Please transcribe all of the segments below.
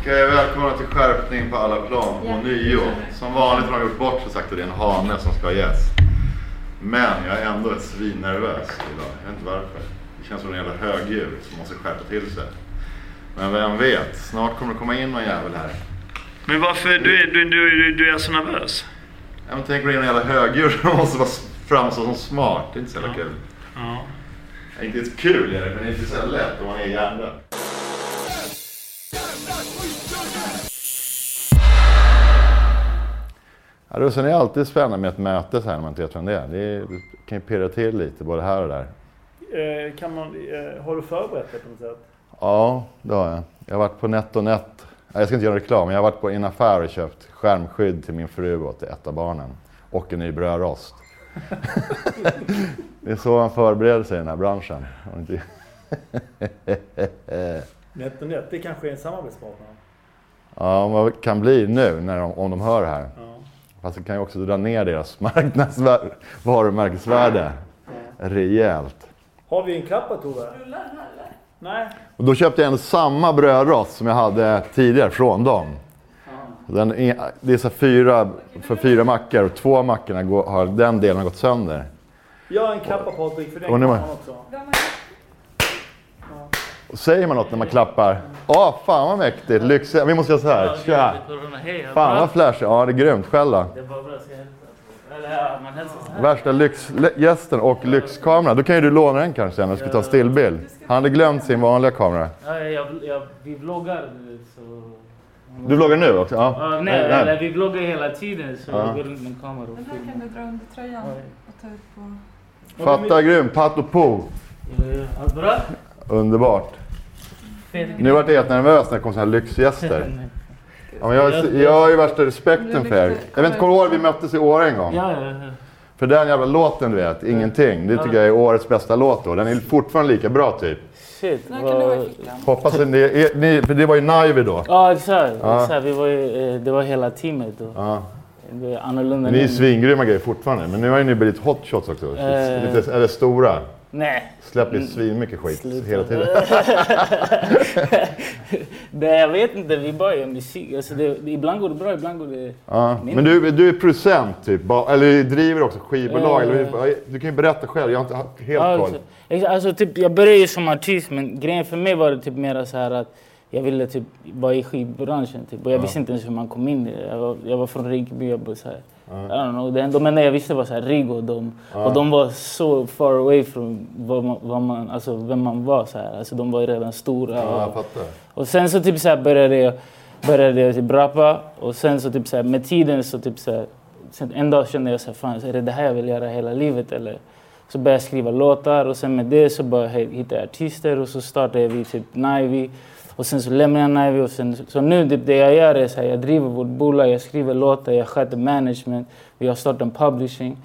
Okej, välkomna till skärpning på alla plan och nio. Som vanligt har de gjort bort sig sagt att det är en hane som ska ha gäst. Men jag är ändå ett svinnervös idag. Jag vet inte varför. Det känns som en jävla högdjur som måste skärpa till sig. Men vem vet, snart kommer det komma in någon jävel här. Men varför, du, är- du, du, du är så nervös? Ja, men tänk på det är en jävla högdjur som måste vara framstå som smart. Det är inte så jävla kul. Ja. Det är inte kul är det, men det är inte så lätt om man är hjärndöd. Ja, sen är det alltid spännande med ett möte så här när man inte vet vem det är. Det kan ju pirra till lite både här och där. Eh, kan man, eh, har du förberett det på något sätt? Ja, det har jag. Jag har varit på NetOnNet. Jag ska inte göra reklam, men jag har varit på en affär och köpt skärmskydd till min fru och till ett av barnen. Och en ny brödrost. det är så man förbereder sig i den här branschen. NetOnNet, det kanske är en samarbetspartner? Ja, vad kan bli nu när de, om de hör det här. Ja. Fast det kan ju också dra ner deras varumärkesvärde rejält. Har vi en klappa Tove? Nej. Och då köpte jag ändå samma brödrost som jag hade tidigare från dem. Den är, det är så fyra, för fyra mackor och två av mackorna går, har den delen gått sönder. Jag har en klappa Patrik för den kan man också. Och säger man något när man klappar? Åh, fan vad mäktigt! Lyx, vi måste göra så här. Tja! Fan vad flashigt. Ja, det är grymt. Själv då? Värsta lyxgästen och lyxkamera. Då kan ju du låna den kanske när du ska ta stillbild. Han hade glömt sin vanliga kamera. Ja, jag, jag, vi vloggar så... Du vloggar nu också? Ja. Nej, vi vloggar hela tiden så Ja. jag går runt med en kamera och Den här filmar. kan du dra under tröjan och ta ut på... Fatta grymt. Patt och po. Ja, Allt bra? Underbart. Nu vart jag helt nervös när det kom såna här lyxgäster. Ja, men jag, jag har ju värsta respekten för er. Jag vet inte, kommer ihåg vi möttes i Åre en gång? Ja, ja, ja. För den jävla låten du vet, Ingenting. Det tycker jag är årets bästa låt då. Den är fortfarande lika bra typ. Shit. Den här kan du ha i Vad... Hoppas att ni, är- ni för det var ju Nivey då. Ja, exakt. Ja. exakt. Vi var ju, eh, det var hela teamet. Och Ja. det är annorlunda Ni är svingrymma grejer fortfarande. Men nu har ju ni blivit hot shots också. Eh. Lite, eller stora. Nej. Släpper ju svinmycket skit Sluta. hela tiden. det, jag vet inte, vi bara gör musik. Alltså det, ibland går det bra, ibland går det... Ja. Men du, du är producent typ, eller driver också skivbolag. Eh. Eller, du kan ju berätta själv, jag har inte helt koll. Exakt, Alltså, typ, jag började ju som artist men grejen för mig var det typ mer så här att jag ville typ vara i skivbranschen typ. Och jag visste inte ens hur man kom in i det. Jag var, jag var från Rinkeby och bara så här. I don't know. Det, de enda jag visste var så här Rigo och de. Och de var så far away från vad man, vad man, alltså, vem man var. Så här. Alltså, de var ju redan stora. Jag och, och sen så typ så här började jag, började jag typ rappa och sen så typ så här, med tiden så typ så här, sen en dag kände jag så här, fan är det det här jag vill göra hela livet eller? Så började jag skriva låtar och sen med det så började jag hitta artister och så startade vi typ Nivey. Och sen så lämnade jag Nivey och sen, så nu typ det jag gör är så här, jag driver vårt bolag, jag skriver låtar, jag sköter management, vi har startat en publishing.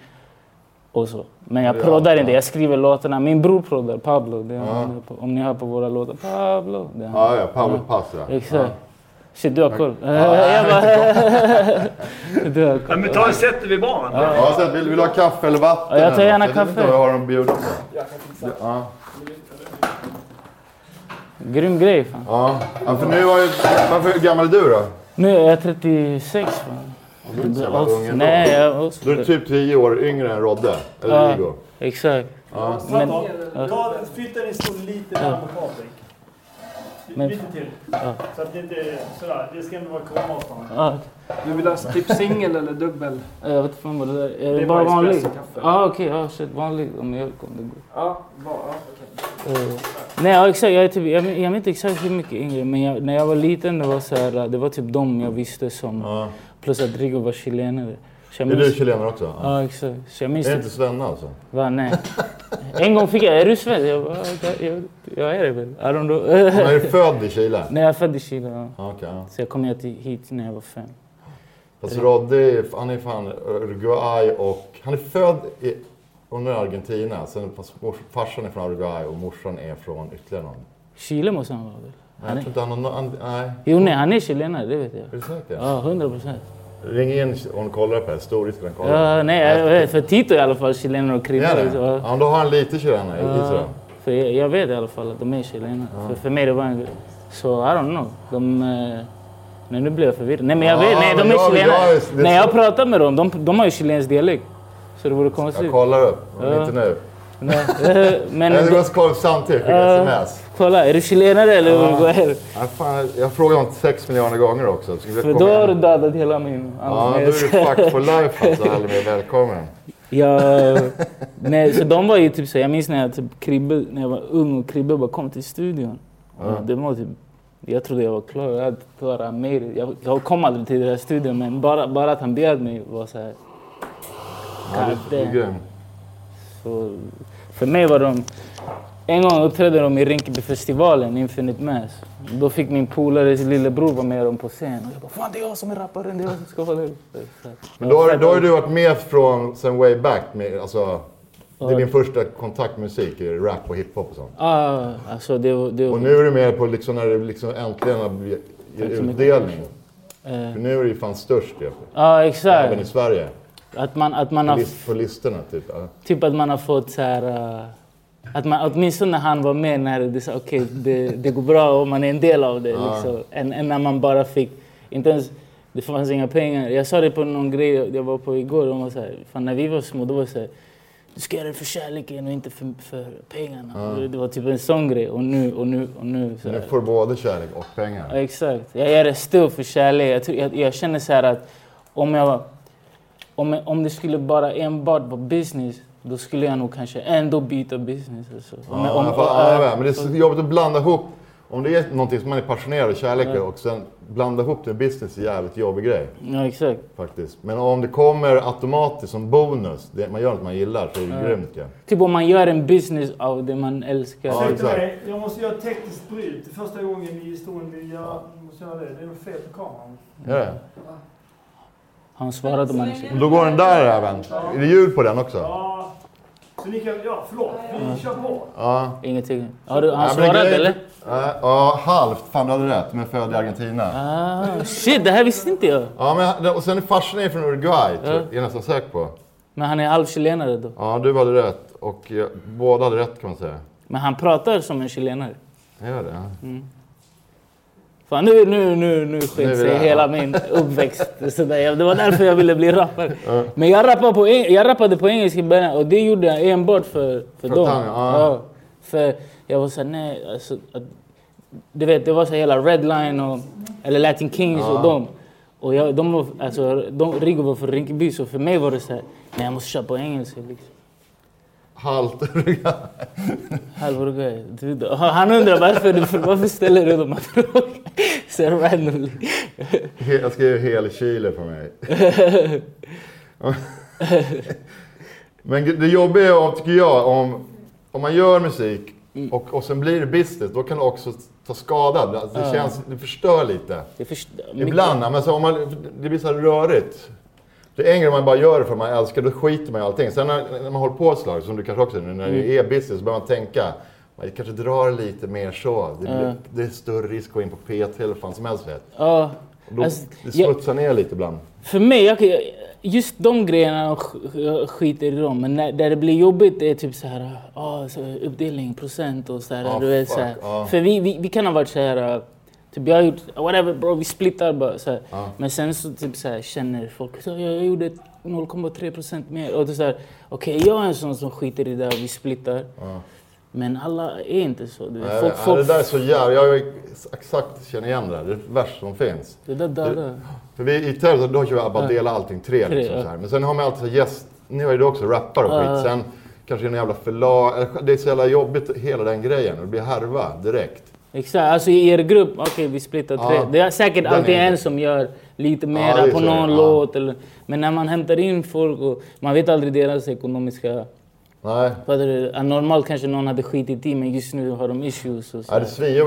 Och så. Men jag Ja, proddar inte, ja. jag skriver låtarna. Min bror proddar, Pablo. Det är han, om ni hör på våra låtar. Pablo. Det är. Ja, ja, Pablo Pass ja. Exakt. Shit, du har koll. Ja. jag bara... du har Ja, koll. men ta en sätt vid baren. Ja, sen vill, vill du ha kaffe eller vatten? Ja, jag tar gärna något? Jag vet kaffe. inte vad jag har att bjuda på. Jag kan fixa. Ja. Grym grej fan. Ja. ja, för nu har ju... Varför, hur gammal är du då? Nu är jag 36 fan. Du är inte så jävla ung ändå. Nej, jag... Då är du typ 10 år yngre än Rodde. Eller Ja. Exakt. Ja. Men, Ta, ja. ta, flytta din stol lite närmare Patrik. Men- Lite till. Ja. Så att det inte är sådär. Det ska ändå vara komavstånd. Ja, Du vill ha typ singel eller dubbel? jag vet fan vad det är. Är Det det är bara vanlig? Ja, okej. Ja, shit. Vanlig om mjölk om det går. Ja, bara. Eh, nej, ja, exakt. Jag, är typ, jag, jag vet inte exakt hur mycket yngre, men jag, när jag var liten det var, så här, det var typ de jag visste som... Ja. Plus att Rigo var chilenare. Jag Är du minns- chilenare också? Ja. Ja, exakt. Så jag minns Är det inte Svenna alltså? Va, nej. En gång fick jag... Är du svensk? Jag bara, "Ja, jag, jag är det väl. I don't know. Men är du född i Chile? Nej, jag är född i Chile. Ja. Ja, Okej, ja. Så jag kom hit, när jag var fem. Fast Rodde, är- han är fan Uruguay och... Han är född i, under Argentina. Sen, farsan är från Uruguay och morsan är från ytterligare någon. Chile måste han vara väl? Nej, jag tror är, inte han har någon... Nej. jo, nej, han är chilenare, det vet jag. Är du säker? Ja, hundra procent. Ring in om du kollar på det. Stor risk att den kollar. Ja, nej, jag. För Tito i alla fall chilenare och så- Ja, men då har han lite chilenare i Ja, för jag, jag vet i alla fall att de är chilenare. För, för mig det var en Så I don't know. De, eh, nej, nu blir jag förvirrad. Nej men jag Ja, vet, nej de men är jag- chilenare. jag När så- jag pratar med dem, de, de har ju chilensk dialekt. Så det vore Jag konstigt. kollar upp, men Ja. inte nu. Nej, eh, men, Jag måste kolla upp samtidigt, skicka Ja. sms. Kolla, är du chilenare eller Ja. vad är det? Ja, fan, jag frågar om sex miljoner gånger också. Så det För då har du dödat hela min... Ja, då är du fucked for life alltså. Albin, välkommen. Ja, nej, så de var ju typ så, jag minns när jag, typ, Kribbe, när jag var ung och Kribbe bara kom till studion. Ja. Det var typ, jag trodde jag var klar, jag hade klarat mer. Jag, jag kom aldrig till den här studion men bara, bara att han bjöd mig var så här. Ja, du är grym. Så, för mig var de... En gång uppträdde de i Rinkeby-festivalen, Infinite Mass. Då fick min polares lillebror vara med dem på scen. Och jag bara, fan det är jag som är rapparen, det är jag som ska. Så här. Men då har, då har du varit med från sen way back. Med, alltså, det är din första kontakt med musik, rap och hiphop och sånt. Ah, alltså det, det, Och nu är du med på liksom när det liksom äntligen blivit ger utdelning. eh, För nu är det ju fan störst. Ja, Även i exakt. Sverige. Att man, att man har, på listorna typ. Ja. typ att man har fått så här... eh, att man, åtminstone när han var med när det sa okej, det, det går bra och man är en del av det. Liksom. Än, än när man bara fick, inte ens, det fanns inga pengar. Jag sa det på någon grej jag var på igår. De var så här, fan när vi var små då var det så här, du ska göra det för kärleken och inte för, för pengarna. Och Det var typ en sån grej. Och nu, och nu, och nu. Så Nu här. får du både kärlek och Ja, pengar. exakt. Jag gör det still för kärlek. Jag, tror- jag, jag känner så här att om, jag, om, om det skulle bara enbart vara business, då skulle jag nog kanske ändå byta business. Alltså. Om, Ja, om, fattar. Ja, vet. men det är så jobbigt att blanda ihop. Om det är någonting som man är passionerad och kärlek i och sen blanda ihop det med business är en jävligt jobbig grej. ja, exakt. Faktiskt. Men om det kommer automatiskt som bonus, det, man gör något man gillar, så är det grymt ju. Typ om man gör en business av det man älskar. Ja, exakt. jag måste göra ett tekniskt bryt. Det är första gången i historien vi gör, måste göra det. Det är något fel på kameran. Det? Han svarade om man inte... Då går den där även. Är det ljud på den också? Ja, så ni kan, ja förlåt, vi kör på. Ja. Ingenting. Har du, han Ja, det svarade grejen- eller? Ja, Ja, halvt. Fan, du hade rätt. Men född i Argentina. Ah, shit, det här visste inte jag. Ja, men och sen är farsan är från Uruguay, tror jag. är jag nästan säker på. Men han är halvchilenare då. Ja, du hade rätt. Och jag, båda hade rätt kan man säga. Men han pratar som en chilenare. Gör det? Fan, nu, nu, nu, nu skit sig hela ja. min uppväxt. Så där. Det var därför jag ville bli rappare. Men jag rappade, på, jag rappade på engelska i början och det gjorde jag enbart för, för För dem. Tanja, ja. För jag var såhär, nej, alltså, att, du vet, det var så hela Redline och, eller Latin Kings och dem. Och jag, de var, alltså, de, Rigo var från Rinkeby, så för mig var det så här, nej jag måste köra på engelska liksom. Halvt Halvor du, Han undrar varför, du, varför ställer du de här frågorna så randomly. Jag skrev hel Chile på mig. Men det jobbiga är, tycker jag, om, om man gör musik och, och sen blir det business, då kan det också ta skada. Alltså, Det, känns, det förstör lite. Det först- Ibland, men så om man, det blir så här rörigt. Det är en grej man bara gör för man älskar, då skiter man i allting. Sen när, när man håller på ett slag, som du kanske också nu, när det är business, så börjar man tänka, man kanske drar lite mer så. Det, blir, det är större risk att gå in på PT eller vad fan som helst. Vet. Ja, Och Då, Alltså, det jag- smutsar ner lite ibland. för mig, jag, kan- just de grejerna jag sk- jag skiter i dem. Men när, där det blir jobbigt är typ så här, ah, så uppdelning, procent och så här. Ja, du vet, så här. ja. För vi, vi, vi kan ha varit så här, uh, typ jag har gjort, whatever bro, vi splittar bara. Så här. Men sen så typ så här, känner folk, så jag, jag gjorde 0,3 procent mer. Och det är okej jag är en sån som skiter i det och vi splittar. Men alla är inte så. Du vet. Folk, folk, det där är så jävla... Jag exakt känner igen det där. Det är det värsta som finns. det där dödar. För vi i Terror, då kör vi bara dela allting tre. Tre, liksom, ja. så här. Men sen har man alltid så här gäst... Ni har ju det också, rappare och skit. Sen kanske det är en jävla förlag. Det är så jävla jobbigt hela den grejen. Och det blir härva direkt. Exakt, alltså i er grupp, okej vi splittar tre. Ja. Det är säkert alltid är en som gör lite Ja, mera det är på någon ja. låt. Eller, men när man hämtar in folk och man vet aldrig deras ekonomiska... Nej. Ja, Normalt kanske någon hade skitit i men just nu har de issues. Och så. Ja, det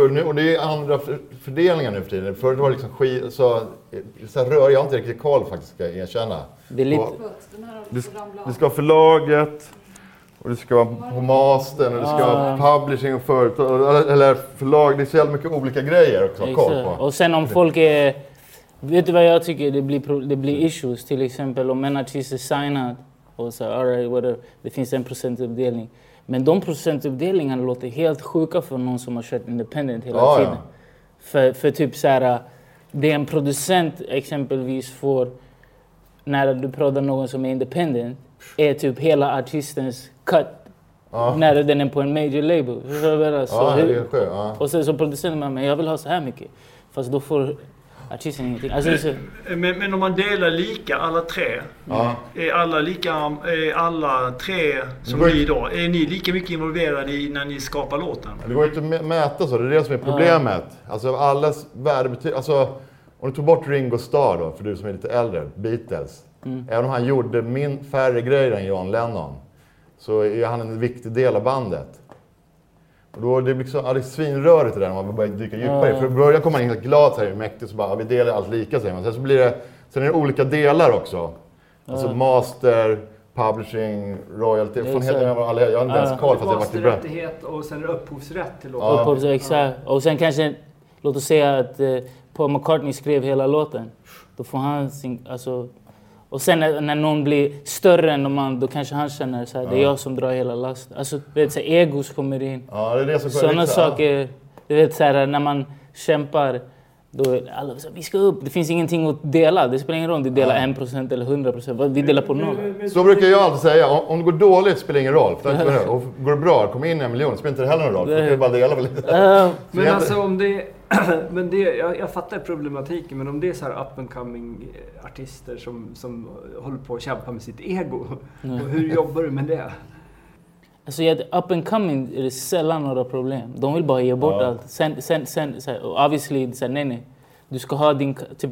nu och det är andra för- fördelningar nu för tiden. Förut var det liksom skit, så, så här rör jag har inte riktigt koll faktiskt, ska jag erkänna. Det är lite... Och Det, det ska vara förlaget, och det ska vara på mastern, och det ska vara publishing och företag, eller- förlag. Det är så jävla mycket olika grejer också att koll på. Och sen om folk är... Vet du vad jag tycker? Det blir, det blir issues. Till exempel om en artist är signad och så all right, whatever. Det finns en procentuppdelning. Men de procentuppdelningarna låter helt sjuka för någon som har kört independent hela Ja, ja. tiden. För, för typ så här, det en producent exempelvis får när du pratar någon som är independent är typ hela artistens cut Ja. när den är på en major label. Så det hur-. Ja. Och sen så producenten bara, men jag vill ha så här mycket. Fast då får artisten ingenting. Alltså, är så, Men, men om man delar lika alla tre. Är alla lika, är alla tre som ni inte- då, är ni lika mycket involverade i när ni skapar låten? Det går inte att mä- mäta så, det är det som är problemet. Alltså allas värde betyder... Alltså, om du tog bort Ringo Starr då, för du som är lite äldre, Beatles. Även om han gjorde min, färre grejer än John Lennon, så är han en viktig del av bandet. Och då, det, blir liksom, ja, det är svinrörigt det där när man börjar dyka djupare i. För i början kommer man in helt glad, så här, mäktigt, så bara, ja, vi delar allt lika säger man. Sen så blir det, sen är det olika delar också. Alltså master, publishing, royalty. Fan, heter jag, alla- jag har inte ens Ja. koll fast jag varit i bra. Masterrättighet och sen är det upphovsrätt till Ja. låten. Upphovs- exakt. Och sen kanske, låt oss säga att eh, Paul McCartney skrev hela låten. Då får han sin, alltså, och sen när, när någon blir större än de andra, då kanske han känner så här, det är jag som drar hela lasten. Alltså, du vet, så här, egos kommer in. Ja, det är det som Sådana riktigt- ja. saker, du vet så här, när man kämpar, då är alla så här, vi ska upp. Det finns ingenting att dela. Det spelar ingen roll om du delar en procent eller 100 procent. Vi delar på noll. Så brukar jag alltid säga. Om, om det går dåligt spelar ingen roll. För det och går det bra, kommer in en miljon, spelar inte det heller någon roll. För då kan du bara dela väl lite. Uh, Men alltså om det... men det jag, jag fattar problematiken, men om det är så här up and coming eh, artister som, som håller på att kämpa med sitt ego. Och hur jobbar du med det? Alltså jag, up and coming är det sällan några problem. De vill bara ge bort Ja. allt. Sen, sen, sen, så här, obviously, så här, nej nej. Du ska ha din... Typ,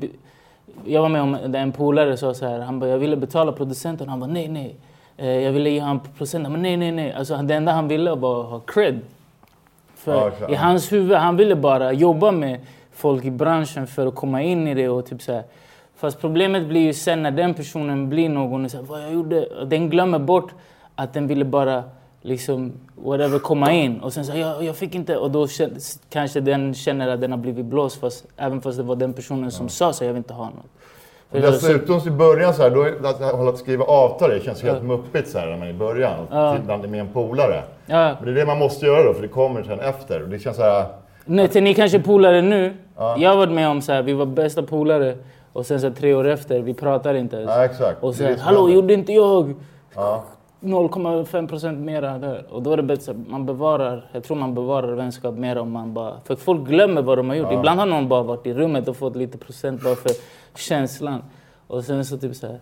jag var med om en polare sa så här, han bara, jag ville betala producenten. Han bara, nej nej. Eh, jag ville ge honom procenten. Men nej nej nej. Alltså det enda han ville var ha cred. För Ja, i hans huvud, han ville bara jobba med folk i branschen för att komma in i det och typ så här. Fast problemet blir ju sen när den personen blir någon och säger vad jag gjorde. och Den glömmer bort att den ville bara liksom whatever komma in och sen säger jag, jag fick inte och då kanske den känner att den har blivit blåst fast, även fast det var den personen som sa så jag vill inte ha något. Dessutom så i början så här, då att hålla att skriva avtal, det känns helt muppigt så här när man är i början. Ja. Bland, med en polare. Ja. Men det är det man måste göra då, för det kommer sen efter. Och det känns så här... Nej, till ni kanske är polare nu. Ja. Jag har varit med om så här, vi var bästa polare och sen så här, tre år efter, vi pratar inte ens. Ja, exakt. Och sen, hallå gjorde inte jag Ja. 0,5 procent mera där? Och då är det bättre man bevarar, jag tror man bevarar vänskap mer om man bara, för folk glömmer vad de har gjort. Ibland har någon bara varit i rummet och fått lite procent bara för känslan. Och sen så typ så här,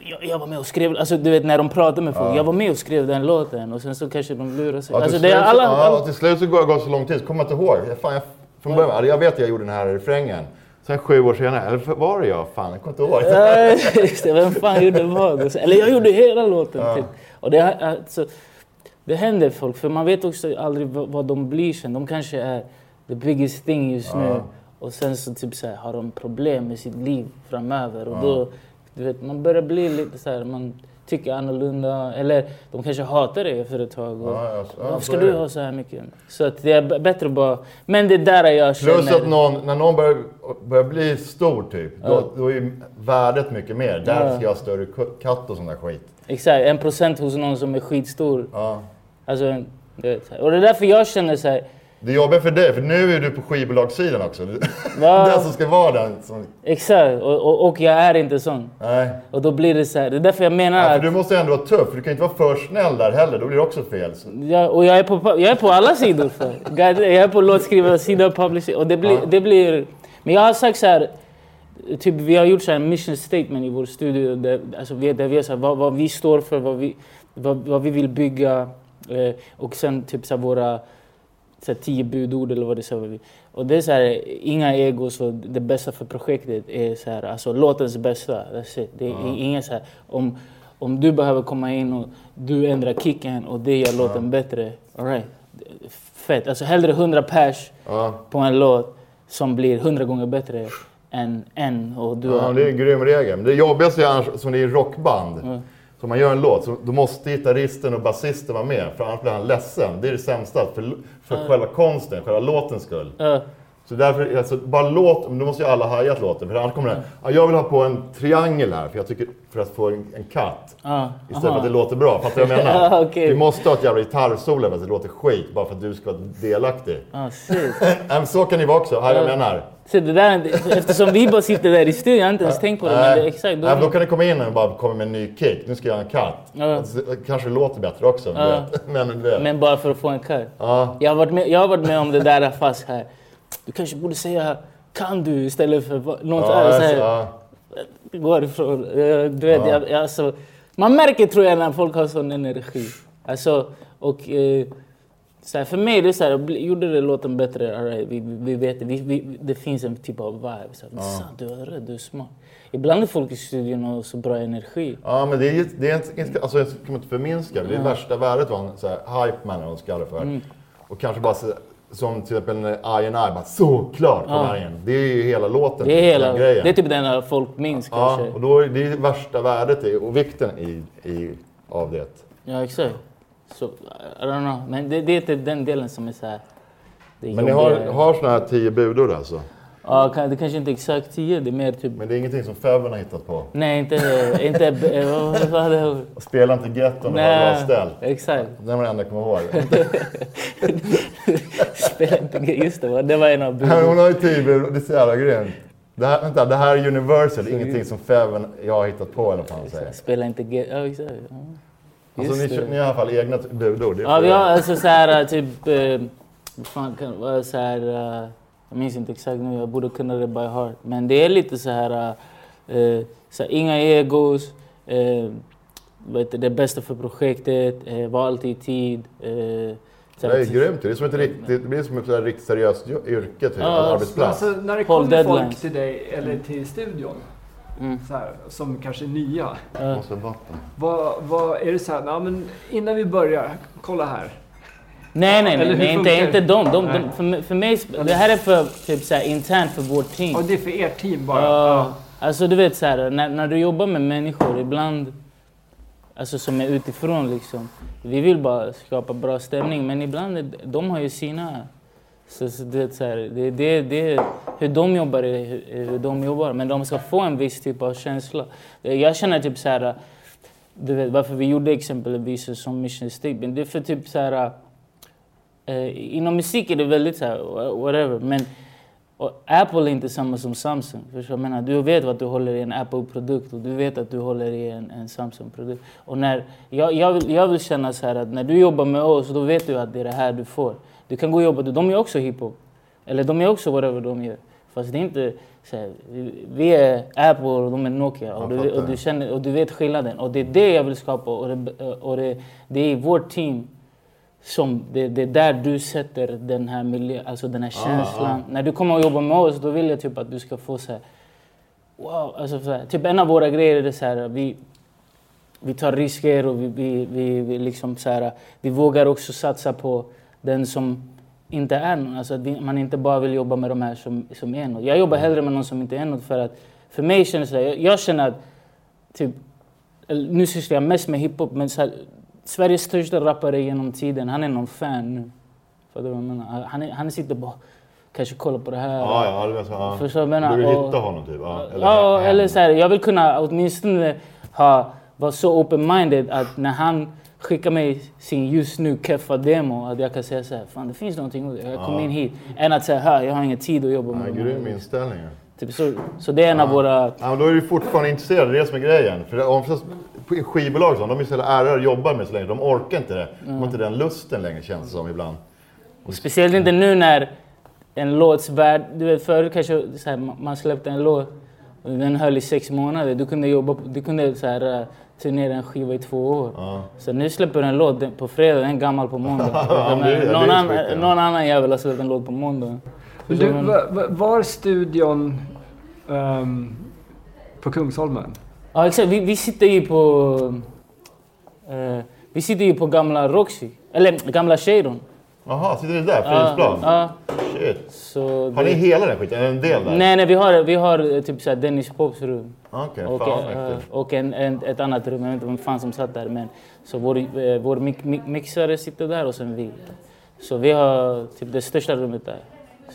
jag, jag var med och skrev, alltså du vet när de pratar med folk, jag var med och skrev den låten och sen så kanske de lurar sig. Ja, Alltså det är alla, ja, alla till slut så går det så lång tid så kommer jag inte ihåg. Jag, fan, jag, från början, ja. jag vet att jag gjorde den här refrängen. Sen sju år senare, eller var det jag? Fan, jag kommer inte ihåg. Ja, just det. Vem fan gjorde vad? Eller jag gjorde hela låten. Typ. Och det, alltså, det händer folk, för man vet också aldrig vad, de blir sen. De kanske är the biggest thing just nu. Och sen så typ så här, har de problem med sitt liv framöver. Och då, du vet, man börjar bli lite så här, man tycker annorlunda. Eller de kanske hatar dig efter ett tag. Och, Ja, ja, så- ja, Varför ska du det. ha så här mycket? Så att det är bättre att bara... Men det är där jag känner... Plus att någon, när någon börjar, börjar bli stor typ, då, då är värdet mycket mer. Där Ja. ska jag ha större katt och sån där skit. Exakt, en procent hos någon som är skitstor. Ja. Alltså, här. och det är därför jag känner så här, Det är jobbigt för dig, för nu är du på skivbolagssidan också. Va? Den som ska vara den som... exakt, och, och, och jag är inte sån. Nej. Och då blir det så här, det är därför jag menar Ja, att, du måste ändå vara tuff, du kan inte vara för snäll där heller. Då blir det också fel. Så- jag, och jag är, på, jag är på alla sidor. För. Jag är på låtskrivarsidan, publishing, och det blir, Ja. det blir... Men jag har sagt så här, typ vi har gjort så här mission statement i vår studio, där, alltså där vi har sagt vad, vad vi står för, vad vi, vad, vad vi vill bygga, eh, och sen typ så här våra så här, tio budord eller vad det är. Och det är så här, inga egos och det bästa för projektet är så här, alltså låtens bästa. That's it. Det är inga så här, om, om du behöver komma in och du ändrar kicken och det gör låten bättre, alright. Fett. Alltså hellre 100 pers Ja. på en låt som blir 100 gånger bättre än en och du Ja, har... det är en grym regel. Det jobbigaste är annars, som det är rockband. Så om man gör en låt, så då måste gitarristen och basisten vara med. För annars blir han ledsen. Det är det sämsta för, för själva konsten, själva låtens skull. Ja. Så därför, alltså, bara låt, men då måste ju alla hajat låten. För annars kommer det, ja, jag vill ha på en triangel här för, jag tycker, för att få en, en katt. Ah, Istället för att det låter bra. Fattar du vad jag menar? Okej. Vi måste ha ett jävla gitarrsolo för att det låter skit. Bara för att du ska vara delaktig. Ah, shit. Nej, men så kan ni vara också. Här jag Ja. menar. Så det där, eftersom vi bara sitter där i studion, jag har inte ens tänkt på det. Men det, Nej. exakt, Nej, men då då, kan ni komma in och bara komma med en ny kick. Nu ska jag ha en katt. Ja. Alltså, det kanske låter bättre också. men Ja. Men, vet. men bara för att få en kar. Ja. Jag har, varit med, jag har varit med om det där fast här. Du kanske borde säga kan du istället för något Ja, annat. Så alltså, här, ja. går ifrån. Du vet, Ja. jag, alltså, man märker tror jag när folk har sån energi. Alltså, och, eh, så här, för mig det är så här, gjorde det låten bättre, all right, vi, vi vet det. Vi, vi, det finns en typ av vibe. Så här, Sant, du är rädd, du är smart. Ibland är folk i studion och så bra energi. Ja, men det är, det är inte, alltså, jag kan inte förminska det. Det är värsta värdet var en så här, hype man, de ska det för. Mm. Och kanske bara som till exempel I and I bara såklart kom Ja. igen. Det är ju hela låten. Det är, hela, den grejen. det är typ den här folk minns Ja, kanske. och då är det är värsta värdet i, och vikten i, i, av det. Ja, exakt. Så, I don't know. Men det, det är inte den delen som är så här... Är Men ni har, har såna här tio budord alltså? Ja, det kanske inte är exakt tio, det är mer typ... Men det är ingenting som Feven har hittat på? Nej, inte... inte eh, är? Spela inte getton och ha bra ställ. exakt. Det var det enda jag kommer ihåg. Spela inte... Just det, det var en av men Hon buden. har ju budord, det är så jävla grymt. Det här, vänta, det här är Universal, ingenting som Feven jag har hittat på eller vad han säger. Spela inte... Ja, exakt. Ja. Alltså ni, det. ni har i alla fall egna budord. Ja, vi har alltså så här typ... Eh, fan kan vara? Så här... eh, jag minns inte exakt nu, jag borde kunna det by heart. Men det är lite så här... eh, så här inga egos. Eh, vet det bästa för projektet. Eh, var alltid i tid. Eh, är grymt Det är som ett riktigt, det blir som ett sådär riktigt seriöst yrke, typ, Ja, en arbetsplats. Alltså, när det kommer folk till dig eller till studion Mm. så här, som kanske är nya. Vatten. Vad, vad är det så här, "Ja, men innan vi börjar, kolla här. Nej, nej, nej, nej inte, inte det? de. de, Nej. de för, mig- för mig, det här är för typ så här, internt för vårt team. Och det är för ert team bara. Ja, Ja. alltså du vet så här, när, när du jobbar med människor ibland, alltså som är utifrån liksom. Vi vill bara skapa bra stämning men ibland, de har ju sina... Så, så det, så här, det, det, det, hur de jobbar är hur, hur de jobbar men de ska få en viss typ av känsla. Jag känner typ så här, du vet varför vi gjorde exempelvis som Mission Statement, det är för typ så här Eh, inom musik är det väldigt så här, whatever. Men och Apple är inte samma som Samsung. Vad jag menar? Du vet att du håller i en Apple-produkt och du vet att du håller i en, en Samsung-produkt. Och när, jag, jag, vill, jag vill känna så här att när du jobbar med oss, då vet du att det är det här du får. Du kan gå och jobba, de gör också hiphop. Eller de gör också whatever de gör. Fast det är inte så här, vi- är Apple och de är Nokia. Och du, och, du känner, och du vet skillnaden. Och det är det jag vill skapa. Och det, och det, det är vårt team som det, det är där du sätter den här miljön, alltså den här känslan. När du kommer och jobbar med oss, då vill jag typ att du ska få så här, wow, alltså så här, typ en av våra grejer är så här, vi, vi tar risker och vi, vi, vi, vi liksom så här, vi vågar också satsa på den som inte är någon. Alltså att vi, man inte bara vill jobba med de här som, som är något. Jag jobbar hellre med någon som inte är något för att, för mig känns det jag, jag känner att typ, nu sysslar jag mest med hiphop, men så här, Sveriges största rappare genom tiden, han är någon fan nu. Fattar du vad jag menar? Han, är, han sitter bara, kanske kollar på det här. Ja, ja, det så, ja. Förstår du vill Och- hitta honom typ? Ja, ja, hem. eller så här, jag vill kunna åtminstone ha, vara så open-minded att när han skickar mig sin just nu keffa demo, att jag kan säga så här, fan det finns någonting, jag kom Ja. in hit. Än att säga, här, jag har ingen tid att jobba Ja, med de grym här." inställning. Typ så, så det är en av våra... Ja, men då är du fortfarande intresserad, det är det som är grejen. För om på skivbolag så, de är så jävla ärade att jobba med så länge, de orkar inte det. De har inte den lusten längre känns det som ibland. Och speciellt inte nu när en låts värld... Du vet förut kanske så här, man släppte en låt och den höll i sex månader. Du kunde jobba, på- du kunde så här, eh, turnera en skiva i två år. Ja. Så nu släpper du en låt på fredag, den är gammal på måndag. Ja, någon, annan, ja. någon annan jävel har släppt en låt på måndag. Du, du? va- va- var studion ehm, på Kungsholmen? Ja exakt, vi, vi sitter ju på... eh, vi sitter ju på gamla Roxy. Eller gamla Cheiron. Jaha, sitter du där? Fridhemsplan? Ja, Shit. så Har ni det- hela den skiten? En del där? Nej, nej, vi har, vi har eh, typ såhär Dennis Pops rum. Okej, Och, fan mäktigt. och en, en, ett annat rum, jag vet inte vem fan som satt där. Men, så vår, eh, vår mix, mix, mixare sitter där och sen vi. Så vi har typ det största rummet där.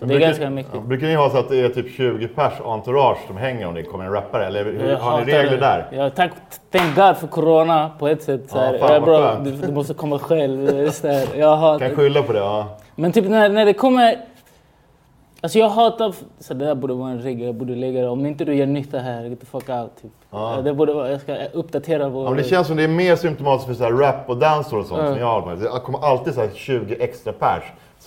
Så det är ganska mycket. Ja, brukar ni ha så att det är typ 20 pers entourage som hänger om det kommer en rappare? Eller hur, Jag har ni regler det. där? Ja, tack, thank God för corona på ett sätt. Så Ja, här, fan, ja, bra, du, du måste komma själv. Det här. Jag hatar Kan skylla på det? Ja. Men typ när, när det kommer... Alltså jag hatar... Så det där borde vara en regel, jag borde lägga det. Om inte du gör nytta här, get the fuck out. Typ. Ja. Det borde vara, jag ska uppdatera vår... Ja, men det känns som det är mer symptomatiskt för så här rap och dancehall och sånt Ja. som jag har med. Det kommer alltid så här 20 extra pers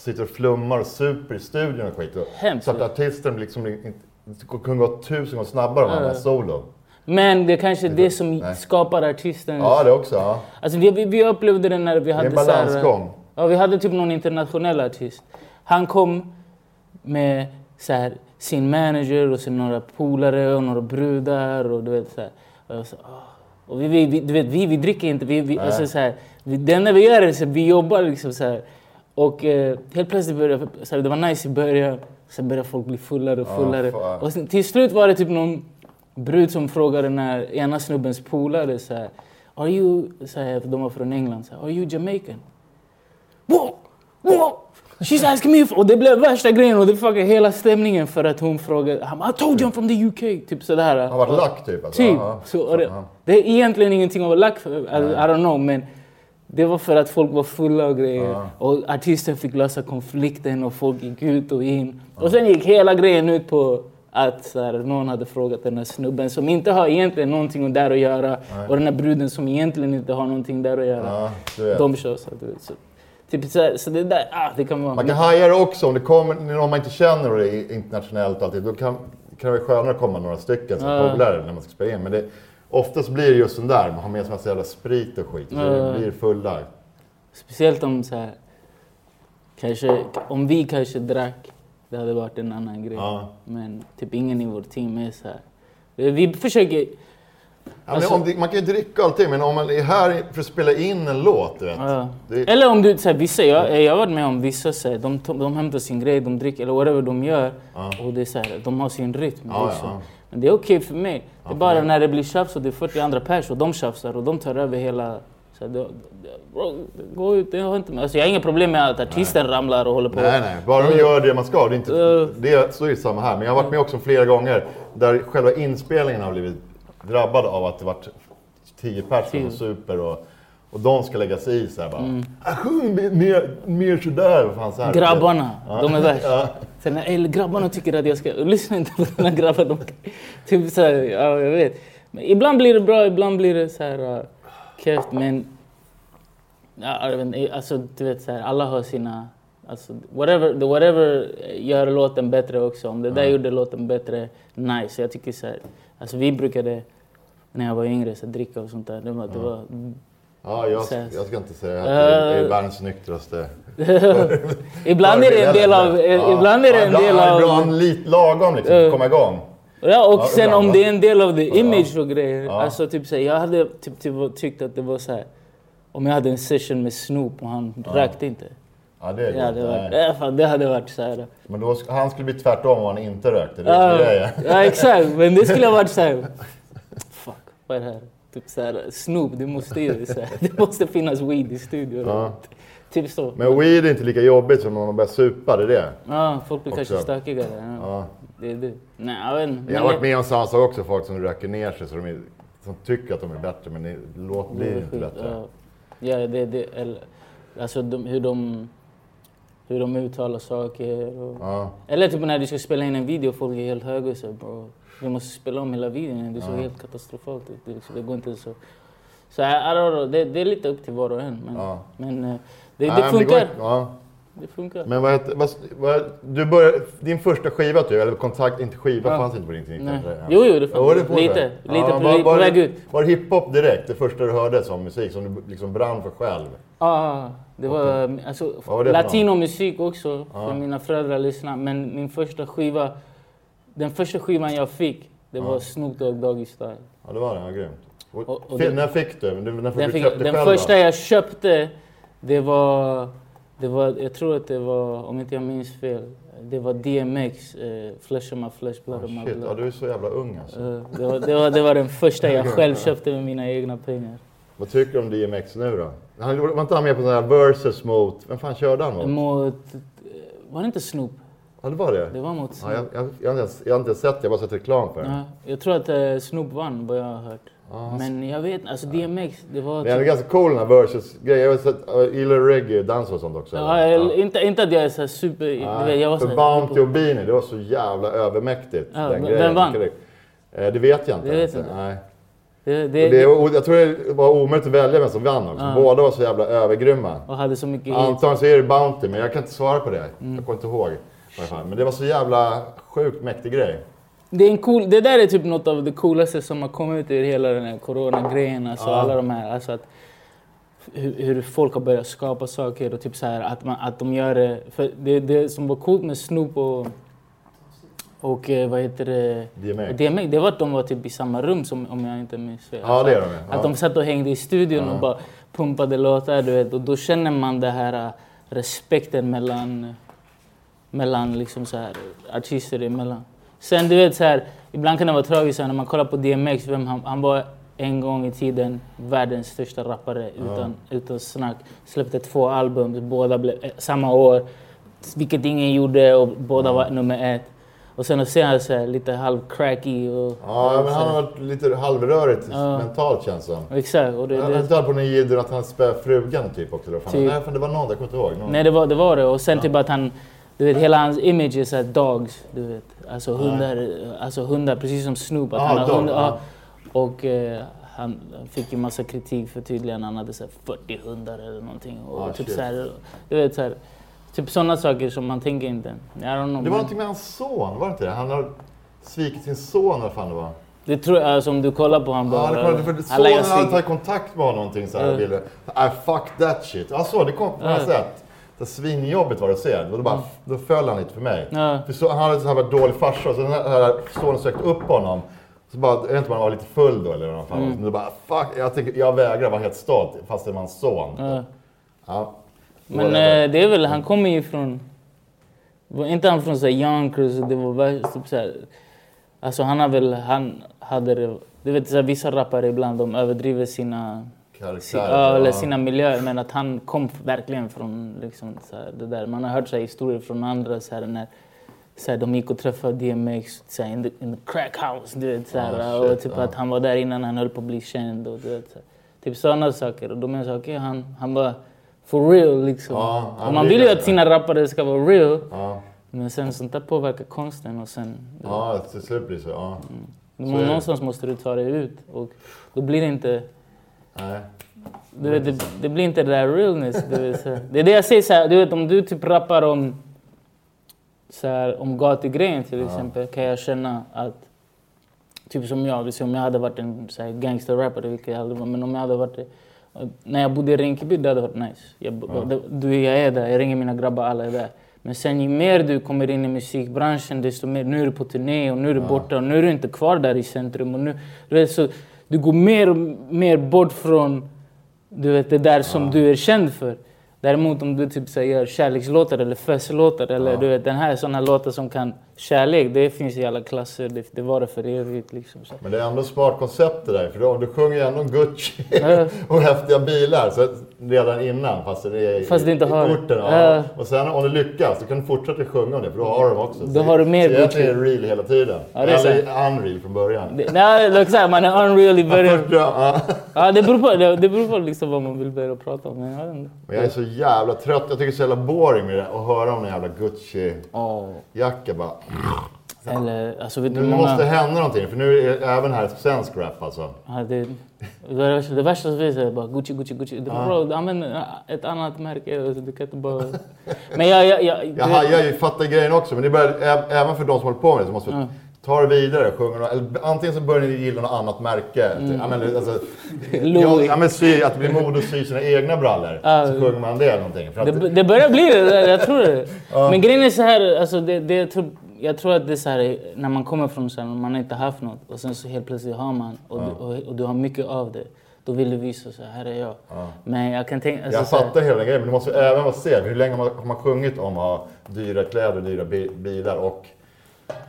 sitter och flummar och super i studion och skit. Hemskt. så att artisten liksom kunde gå tusen gånger snabbare om han var solo. Men det är kanske det som Nej. skapar artistens... Ja, det också. Ja. Alltså vi, vi, upplevde det när vi Det är hade en balansgång. Ja, vi hade typ någon internationell artist. Han kom med så här, sin manager och sen några polare och några brudar och du vet så här. Och, så, ah. och vi, vi, du vet, vi, vi dricker inte. Vi, vi, alltså, så här, vi, det enda vi gör är att vi jobbar liksom så här. Och eh, helt plötsligt började så här, det var nice i början. Sen började folk bli fullare och fullare. fan. och sen, till slut var det typ någon brud som frågade den här ena snubbens polare så här. Are you, så här, de var från England, så här, Are you Jamaican? Wow! Wow! She's asking me. Och det blev värsta grejen och det fuckade hela stämningen för att hon frågade I told you I'm from the UK. Typ sådär. Han varit lack typ? Alltså. Typ. Så, det, det är egentligen ingenting att vara lack för, I, I don't know men det var för att folk var fulla och grejer. Ja. Och artisten fick lösa konflikten och folk gick ut och in. Och sen gick hela grejen ut på att här, någon hade frågat den här snubben som inte har egentligen någonting där att göra och den här bruden som egentligen inte har någonting där att göra. Vet. De kör så. Du så. Typ så, här, så det där, ah, det kan vara... Man kan haja det också om det kommer någon man inte känner och det är internationellt alltid. Då kan, kan det vara skönare att komma några stycken som Ja. polare när man ska spela in. Men det, oftast blir det just den där, man har med sig massa jävla sprit och skit. Så Ja. det blir fulla. Speciellt om så här, kanske, om vi kanske drack, det hade varit en annan grej. Ja. Men typ ingen i vårt team är så här. Vi försöker... Ja, Alltså- om det, man kan ju dricka allting, men om man är här för att spela in en låt, du vet. Ja. Det, Eller om du, så här, vissa, jag, jag har varit med om vissa, så här, de, de hämtar sin grej, de dricker eller whatever de gör. Ja. Och det är så här, de har sin rytm. Ja, liksom. Det är okej för mig. Det är bara mig. när det blir tjafs och det är 40 andra pers och de tjafsar och de tar över hela... Så här, det, det, gå ut, det har inte med. Alltså, jag har inga problem med att artisten ramlar och håller på. nej, nej. Bara de gör det man ska. Det är inte, Ja. det, så är det samma här. Men jag har varit med också flera gånger där själva inspelningen har blivit drabbad av att det varit tio personer Tio. och super och, och de ska lägga sig i så här bara. Mm. "Ah, Sjung mer, mer, sådär. Vad fan, så här. Grabbarna, de är värst. Ja. Sen, eller grabbarna tycker att jag ska... Lyssna inte på dina grabbar. De, typ så här, ja, jag vet. Men ibland blir det bra, ibland blir det så här uh, keft. Men... Ja, jag vet, inte, alltså, du vet, så här, alla har sina... Alltså, whatever, the whatever gör låten bättre också. Om det där Ja. gjorde låten bättre, nice. Jag tycker så här, alltså vi brukade, när jag var yngre, så här, dricka och sånt där. Det var, det var, Ja, jag, jag ska inte säga att det är Eh. världens nyktraste. ibland är det en del av... Ja. Ibland är det en Ja, del av... Ibland lite lagom liksom, Eh. att komma igång. Ja, och Ja, sen ibland, om det är en del av the image och grejer. Ja. Alltså typ såhär, jag hade typ, typ, tyckt att det var så här. Om jag hade en session med Snoop och han rökte inte. Ja, det Det hade varit, ja, fan, det hade varit så här. Men då, han skulle bli tvärtom om han inte rökte. Det är Ja, ja exakt, men det skulle ha varit så här. Fuck, vad är det här? Typ så här, Snoop, det måste ju så här, det måste finnas weed i studion. Ja. Typ så. Men weed är inte lika jobbigt som om man börjar supa, det är det. Ja, folk blir kanske Också. stökigare. Ja. Ja. Det är det. Nej, jag vet inte. Jag har varit med om samma sak också, folk som röker ner sig så de är, som tycker att de är bättre men det blir inte skit, bättre. Ja, ja det, det, eller, alltså de, hur, de, hur de uttalar saker. Och, Ja. Eller typ när du ska spela in en video folk är helt höga och så bro, vi måste spela om hela videon. Det är så Ja. helt katastrofalt ut. Det, det går inte så. Så I, I don't know, det, det är lite upp till var och en. Men, Ja. men eh, det, det men funkar. ja. Det funkar. Men vad heter, vad, vad, du började, din första skiva typ, eller kontakt, inte skiva Ja. fanns inte på din tid? Jo, jo, det fanns. Får Lite, det. lite på- var, var, väg ut. Var det hiphop direkt, det första du hörde som musik, som du liksom brann för själv? Ja, det var alltså, var det latinomusik också, Ja. för mina föräldrar lyssnade. Men min första skiva, den första skivan jag fick, det var Snoop Dogg Doggy Style. Ja, det var det. Ja, grymt. Och, Och- och det- när fick du? Du- När fick Den, du fick, den första jag köpte, det var, det var, jag tror att det var, om inte jag minns fel, det var DMX, eh, Flesh of my flesh, blood of my Shit, ja, blood. du är så jävla ung alltså. Eh, det, var, det, var, det var den första jag själv köpte med mina egna pengar. Vad tycker du om DMX nu då? Han, var inte han med på sån här versus mot, vem fan körde han mot? Mot, eh, var det inte Snoop? Ja, det var det. Det var mot Ja, Snoop. jag, jag, jag, har inte ens, jag har inte sett det, jag har bara sett reklam för det. Ja, jag tror att eh, Snoop vann vad jag har hört. Ja, Men jag vet alltså DMX, det var... Men det är ganska cool den här versus-grejen. Jag gillar du reggae, dans och sånt också? Ja, eller, Inte, inte att jag är så super... du vet, jag var så för här- Bounty och Beanie, det var så jävla övermäktigt. Ja, den vem grejen. vann? Eh, Det vet jag inte. Det vet jag inte. Nej. Det, det, Det, jag tror det var omöjligt att välja vem som vann också. Ja. Båda var så jävla övergrymma. och hade så mycket. Antagligen så är det Bounty, men jag kan inte svara på det. Mm. Jag kommer inte ihåg. Men det var så jävla sjukt mäktig grej. Det, är en cool, det där är typ något av det coolaste som har kommit ur hela den här coronagrejen. Alltså Ja. alla de här, alltså att hur, hur folk har börjat skapa saker och typ så här att, man, att de gör det. För det, det som var coolt med Snoop och, och eh, vad heter det? DMX. DMX, det var att de var typ i samma rum som, om jag inte minns fel. Ja, det är de, ja. Att de satt och hängde i studion Ja. och bara pumpade låtar, du vet. Och då känner man det här äh, respekten mellan, mellan liksom så här, artister emellan. Sen du vet så här, ibland kan det vara tragiskt när man kollar på DMX, vem han, han var en gång i tiden världens största rappare utan, utan snack. Släppte två album, båda blev, eh, samma år, vilket ingen gjorde och båda var nummer ett. Och sen att se han så här, lite halv cracky och... Ja, och men han har varit lite halvrörigt Ja. mentalt känns det som. Exakt. Och det, Jag det, hade på den jidden att han spöade frugan typ också. Fan, Typ. Nej, fan, det var någon, jag kommer inte ihåg. Någon. Nej, det var det. Var det. Och sen typ att han... Du vet, hela hans image är såhär dogs. Du vet. Alltså hundar, alltså hundar precis som Snoop. Att Ah, han har dog, hundar, ja. ja. Och eh, han fick ju massa kritik för tydligen han hade såhär 40 hundar eller någonting. Och Ah, typ shit. såhär, du vet såhär, Typ sådana saker som man tänker inte. I don't know. Det var någonting med hans son, var det inte det? Han har svikit sin son, vad fan det var. Det tror jag, alltså, om du kollar på honom Ja, det kom, för sonen hade ser- tagit kontakt med honom någonting så här, Ja. och ville, I fuck that shit. Ja, så, det kom på något Ja. sätt. Det svinjobbigt var det att se. Då, bara, då föll han lite för mig. Ja. För så, han hade så här dålig farsa, så den här, sonen sökte upp honom. Så bara, jag vet inte om han var lite full då eller vad fan. Mm. Men då bara, fuck, jag, tänker, jag vägrar vara helt stolt fast det var hans son. Ja. Ja. Men Whatever. eh, det är väl, han kommer ju från... Var inte han från så här Yonkers och det var värst, typ så här, Alltså han har väl, han hade det... Du vet så här, vissa rappare ibland de överdriver sina... Ja, eller sina miljöer men att han kom verkligen från liksom, så här, det där. Man har hört så här, historier från andra så här, när så här, de gick och träffade DMX så här, in, the, in the crack house. Du vet, så här, Ah, och typ ja. att han var där innan han höll på att bli känd. Och, du vet, så här. Typ sådana saker. Och då menar jag okej, han, han var for real liksom. Han och man vill ju att sina rappare ska vara real. Men sen sånt där påverkar konsten och sen... ja till slut blir det så. Ja. det. någonstans måste du ta det ut. Och då blir det inte... Nej. Du vet, det, det blir inte det där realness. Det är det jag säger så här, du vet om du typ rappar om, så här, om gatugrejen till exempel kan jag känna att, typ som jag, om jag hade varit en så här, gangsterrappare, vilket jag aldrig var, men om jag hade varit när jag bodde i Rinkeby, det hade varit nice. Jag, det- du, jag är där, jag ringer mina grabbar, alla är där. Men sen ju mer du kommer in i musikbranschen, desto mer, nu är du på turné och nu är du borta och nu är du inte kvar där i centrum. Och nu, du, vet, så, du går mer och mer bort från du vet, det där som du är känd för. Däremot om du typ så här, gör kärlekslåtar eller festlåtar eller Ja. du vet den här sådana låtar som kan kärlek, det finns i alla klasser, det, det var det för evigt liksom. Så. Men det är ändå ett smart koncept det där, för då, du sjunger ju ändå om Gucci Ja. och häftiga bilar så redan innan, fast det är i, Fast du inte i har det. orten. Ja. Och sen om du lyckas, då kan du fortsätta sjunga om det, för då har du dem också. Då har du mer så egentligen är Gucci. det real hela tiden. Ja, det är Eller unreal från början. Det, nej, det är man är unreal i början. Ja. Ja, det beror på, det, det beror på liksom vad man vill börja prata om. Men jag. Men jag är så jävla trött, jag tycker det är så jävla boring med det, att höra om den jävla Gucci-jacka bara. Eller, alltså Nu hur måste det många... hända någonting, för nu är även här svensk rap alltså. Ja, det, det, värsta, det värsta som finns är bara Gucci, Gucci, Gucci. Det är bra, använd ett annat märke. Du kan inte bara... Men jag... jag, jag, Jag hajar ju, fattar grejen också, men det ä- även för de som håller på med det så måste vi Ja. ta det vidare. Sjunga, eller antingen så börjar ni gilla något annat märke. Mm. Alltså, Louis. ja, ja, men sy, att det blir mode att sy sina egna brallor. Ja. Så sjunger man det någonting. Att, Det, det börjar bli det, jag tror det. Men grejen är så här, alltså det, det, jag, tror, jag tror att det är så här när man kommer från så här, man har inte haft något och sen så helt plötsligt har man och, du, och, och du har mycket av det. Då vill du visa så här, är jag. Men jag kan tänka... Alltså, jag så här, fattar hela grejen, men du måste även vara se hur länge man, har man sjungit om att ha dyra kläder, dyra bi, bilar och...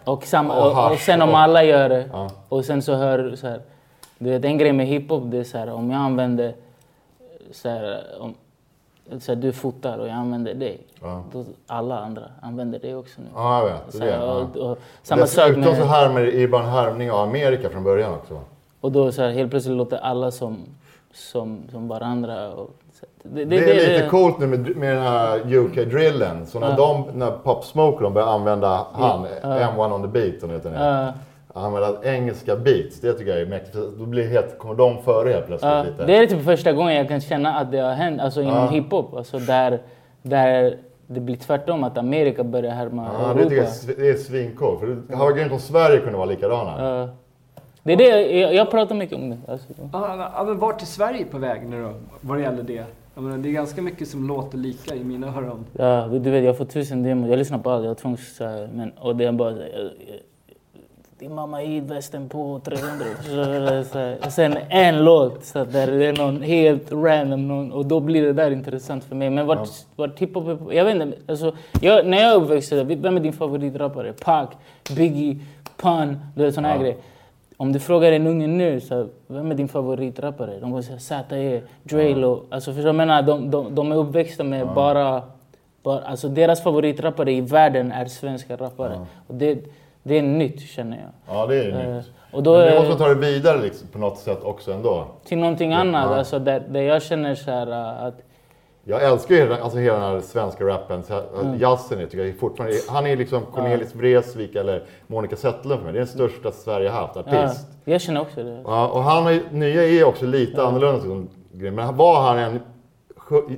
och, samma, och och, och sen om och- alla gör det Ja. och sen så hör du så här. Du vet en grej med hiphop det är så här om jag använder så här, om, så här, du fotar och jag använder dig. Ja. Då, alla andra använder det också nu. Ja, jag vet. Så Det här, är det. Ja. och, och, samma Dessutom så med... härmar det är bara en härmning av Amerika från början också. Och då så här, helt plötsligt låter alla som, som, som varandra. Och, så, det, Det, är lite coolt nu med, med den här UK-drillen. Så när, de, när Pop Smoke de börjar använda han, M1 on the beat, det heter nu. Ja, Använda engelska beats, det tycker jag är mäktigt. Då blir helt, kommer de före helt plötsligt ja, lite. det är typ första gången jag kan känna att det har hänt alltså inom Ja. hiphop. Alltså där, där det blir tvärtom, att Amerika börjar härma Ja, det tycker jag Europa. det är svincoolt. För det hade varit grymt om Sverige kunde vara likadana. Ja. Det är det, jag, jag pratar mycket om det. Alltså. Ja, men vart är Sverige på väg nu då, vad det gäller det? Jag menar, det är ganska mycket som låter lika i mina öron. Ja, du vet, jag får tusen demos. Jag lyssnar på allt. Jag har tvångs... Men, och det är bara... jag- jag- Din mamma i västen på 300. Så, så, här. och sen en låt så där det är någon helt random. Någon, och då blir det där intressant för mig. Men vart, vart hiphop. Jag vet inte. Alltså, jag, när jag uppväxte, vem är din favoritrappare? Pac, Biggie, Pun, du vet såna här Ja. grejer. Om du frågar en unge nu, så här, vem är din favoritrappare? De kommer säga Z.E, Drelo. Alltså förstår du jag menar? De, de, de är uppväxta med bara, bara... Alltså deras favoritrappare i världen är svenska rappare. Och det, det är nytt känner jag. Ja, det är Eh, nytt. och då Men det måste ta det vidare liksom, på något sätt också ändå. till någonting annat. Ja. Alltså där, där jag känner så här uh, att... Jag älskar ju alltså hela den här svenska rappen. Mm. Jazzen är, tycker jag fortfarande... Han är liksom Cornelis Vreeswijk eller Monica Zetterlund för mig. Det är den största Sverige har haft, Ja, artist. jag känner också det. Ja, och han är, nya är också lite annorlunda som grej. Men vad han skö-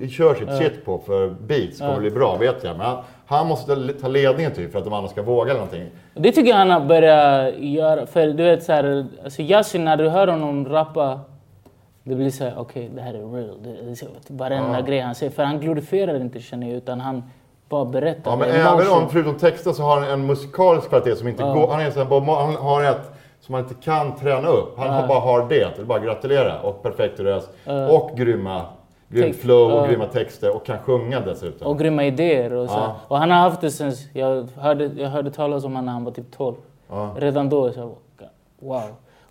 kör sitt shit på för beats kommer bli bra, vet jag. Men han, han måste ta ledningen typ för att de andra ska våga eller någonting. Det tycker jag han har börjat göra. För du vet så här, alltså Yasin när du hör honom rappa, det blir så här, okej det här är real. Det, det varenda grej han säger. För han glorifierar inte känner jag, utan han bara berättar. Ja, men även om, förutom texten, så har han en musikalisk kvalitet som inte går... Han, är så här, han har ett som man inte kan träna upp. Han har bara har det. Det är bara att gratulera. Och perfekt röst. Och grymma, grymt flow och Ja. grymma texter. Och kan sjunga dessutom. Och grymma idéer. Och, så. Och han har haft det sen, jag hörde, jag hörde talas om honom när han var typ 12. Ja. Redan då, så, wow.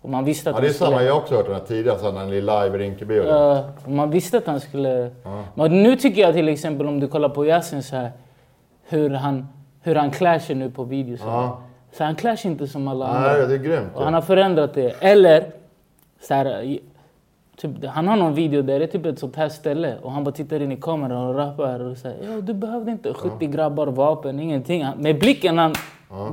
Och man visste att Ja, det är han skulle... samma. Jag har också hört den här tidigare, så när han är live i Rinkeby. och och man visste att han skulle... Men nu tycker jag till exempel om du kollar på Yasin så här, hur han, hur han klär sig nu på videos. Ja. Så han klär sig inte som alla andra. Nej, det är grymt. Och han har förändrat det. Eller, så här, typ, han har någon video där det är typ ett sånt här ställe och han bara tittar in i kameran och rappar och säger ja du behövde inte 70 grabbar, vapen, ingenting. Han- Med blicken han,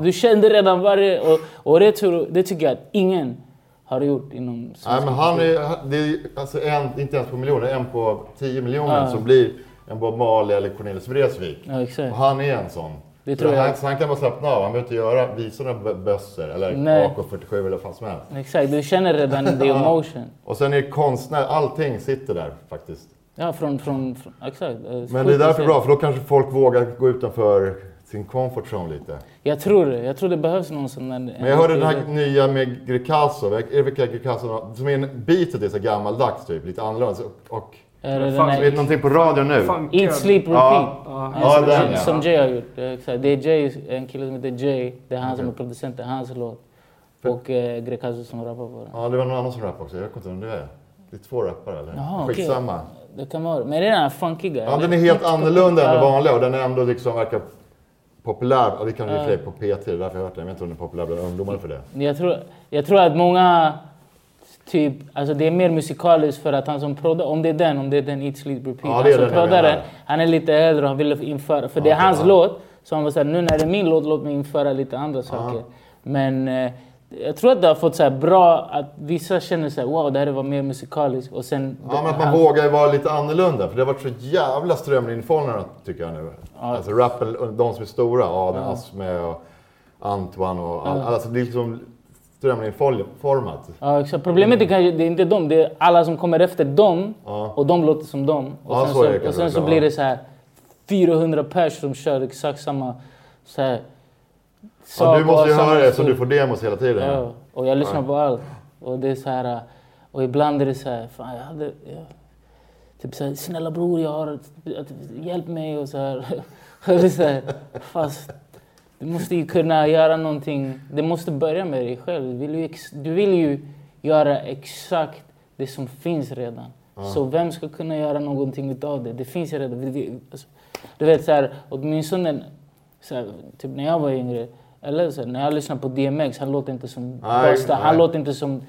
du kände redan varje... Och, och det, tror, det tycker jag att ingen har gjort inom Nej, men han är, det är alltså en, inte ens på miljoner, en på 10 miljoner som blir en Bob Marley eller Cornelis Vreeswijk. Ja. Och han är en sån. Det tror jag. Han, han kan bara slappna av, han behöver inte göra, visa några bö- bössor eller Nej. AK47 eller vad fan som helst. Exakt, du känner redan the emotion. Och sen är det konstnär, allting sitter där faktiskt. Ja, från... från, från exakt. eh, Men det är därför bra, för då kanske folk vågar gå utanför sin comfort zone lite. Jag tror det. Jag tror det behövs någon sån där... Men jag hörde den här nya med Greekazo, är det vilka Greekazo, som är en beatet är så gammaldags typ, lite annorlunda. Och, och Är det den Fan, det här, någonting på radion nu. Funkar. Eat, sleep, repeat. Ja. Ja. Ja, som, den, ja. som Jay har gjort. Exakt. Det är Jay, en kille som heter Jay. Det är han som är producent, det är hans låt. Och eh, Greekazo som rappar på den. Ja, det var någon annan som rappade också, jag vet inte vem det är. Det är två rappare eller? Jaha. Skitsamma. Det kan vara Men det är den här funkiga. Ja, den är helt annorlunda än det Ja. vanliga och den är ändå liksom verkar populär. Ja, det och för sig på P3, det är därför jag har hört den. Jag vet inte om den är populär bland ungdomar för det. Jag tror, jag tror att många... Typ, alltså det är mer musikaliskt för att han som proddar, om det är den, om det är den Eat Sleep Repeat. Ja, han som den jag proddar menar. den, han är lite äldre och han ville införa, för det är Ja, hans ja. låt. Så han var såhär, nu när det är min låt, låt mig införa lite andra saker. Men eh, jag tror att det har fått så bra, att vissa känner såhär, wow det här var mer musikaliskt. Och sen... Ja, men att man han- vågar vara lite annorlunda. För det har varit så jävla strömlinjeformade tycker jag nu. Alltså rappen, de som är stora, Adel Asme och Antoine och all, alltså det är liksom strömlinjeformat. Ja, exakt. Problemet är kanske det är inte dem, det är alla som kommer efter dem Ja. och de låter som dem. Och Ja, sen så så, är det och kanske sen så också, blir ja. det så här 400 pers som kör exakt samma så här, Ja, sak du måste och ju samma höra det så du får demos hela tiden. Ja, och jag lyssnar på allt. Och det är så här, och ibland är det så här, fan jag hade, jag, typ så här, snälla bror jag har, hjälp mig och så här. Och det är så här, fast du måste ju kunna göra någonting, det måste börja med dig själv. Du vill ju, du vill ju göra exakt det som finns redan. Så vem ska kunna göra någonting utav det? Det finns ju redan. Alltså, du vet så här, åtminstone så här, typ när jag var yngre, eller så här, när jag lyssnar på DMX, han låter inte som Busta, han låter inte som...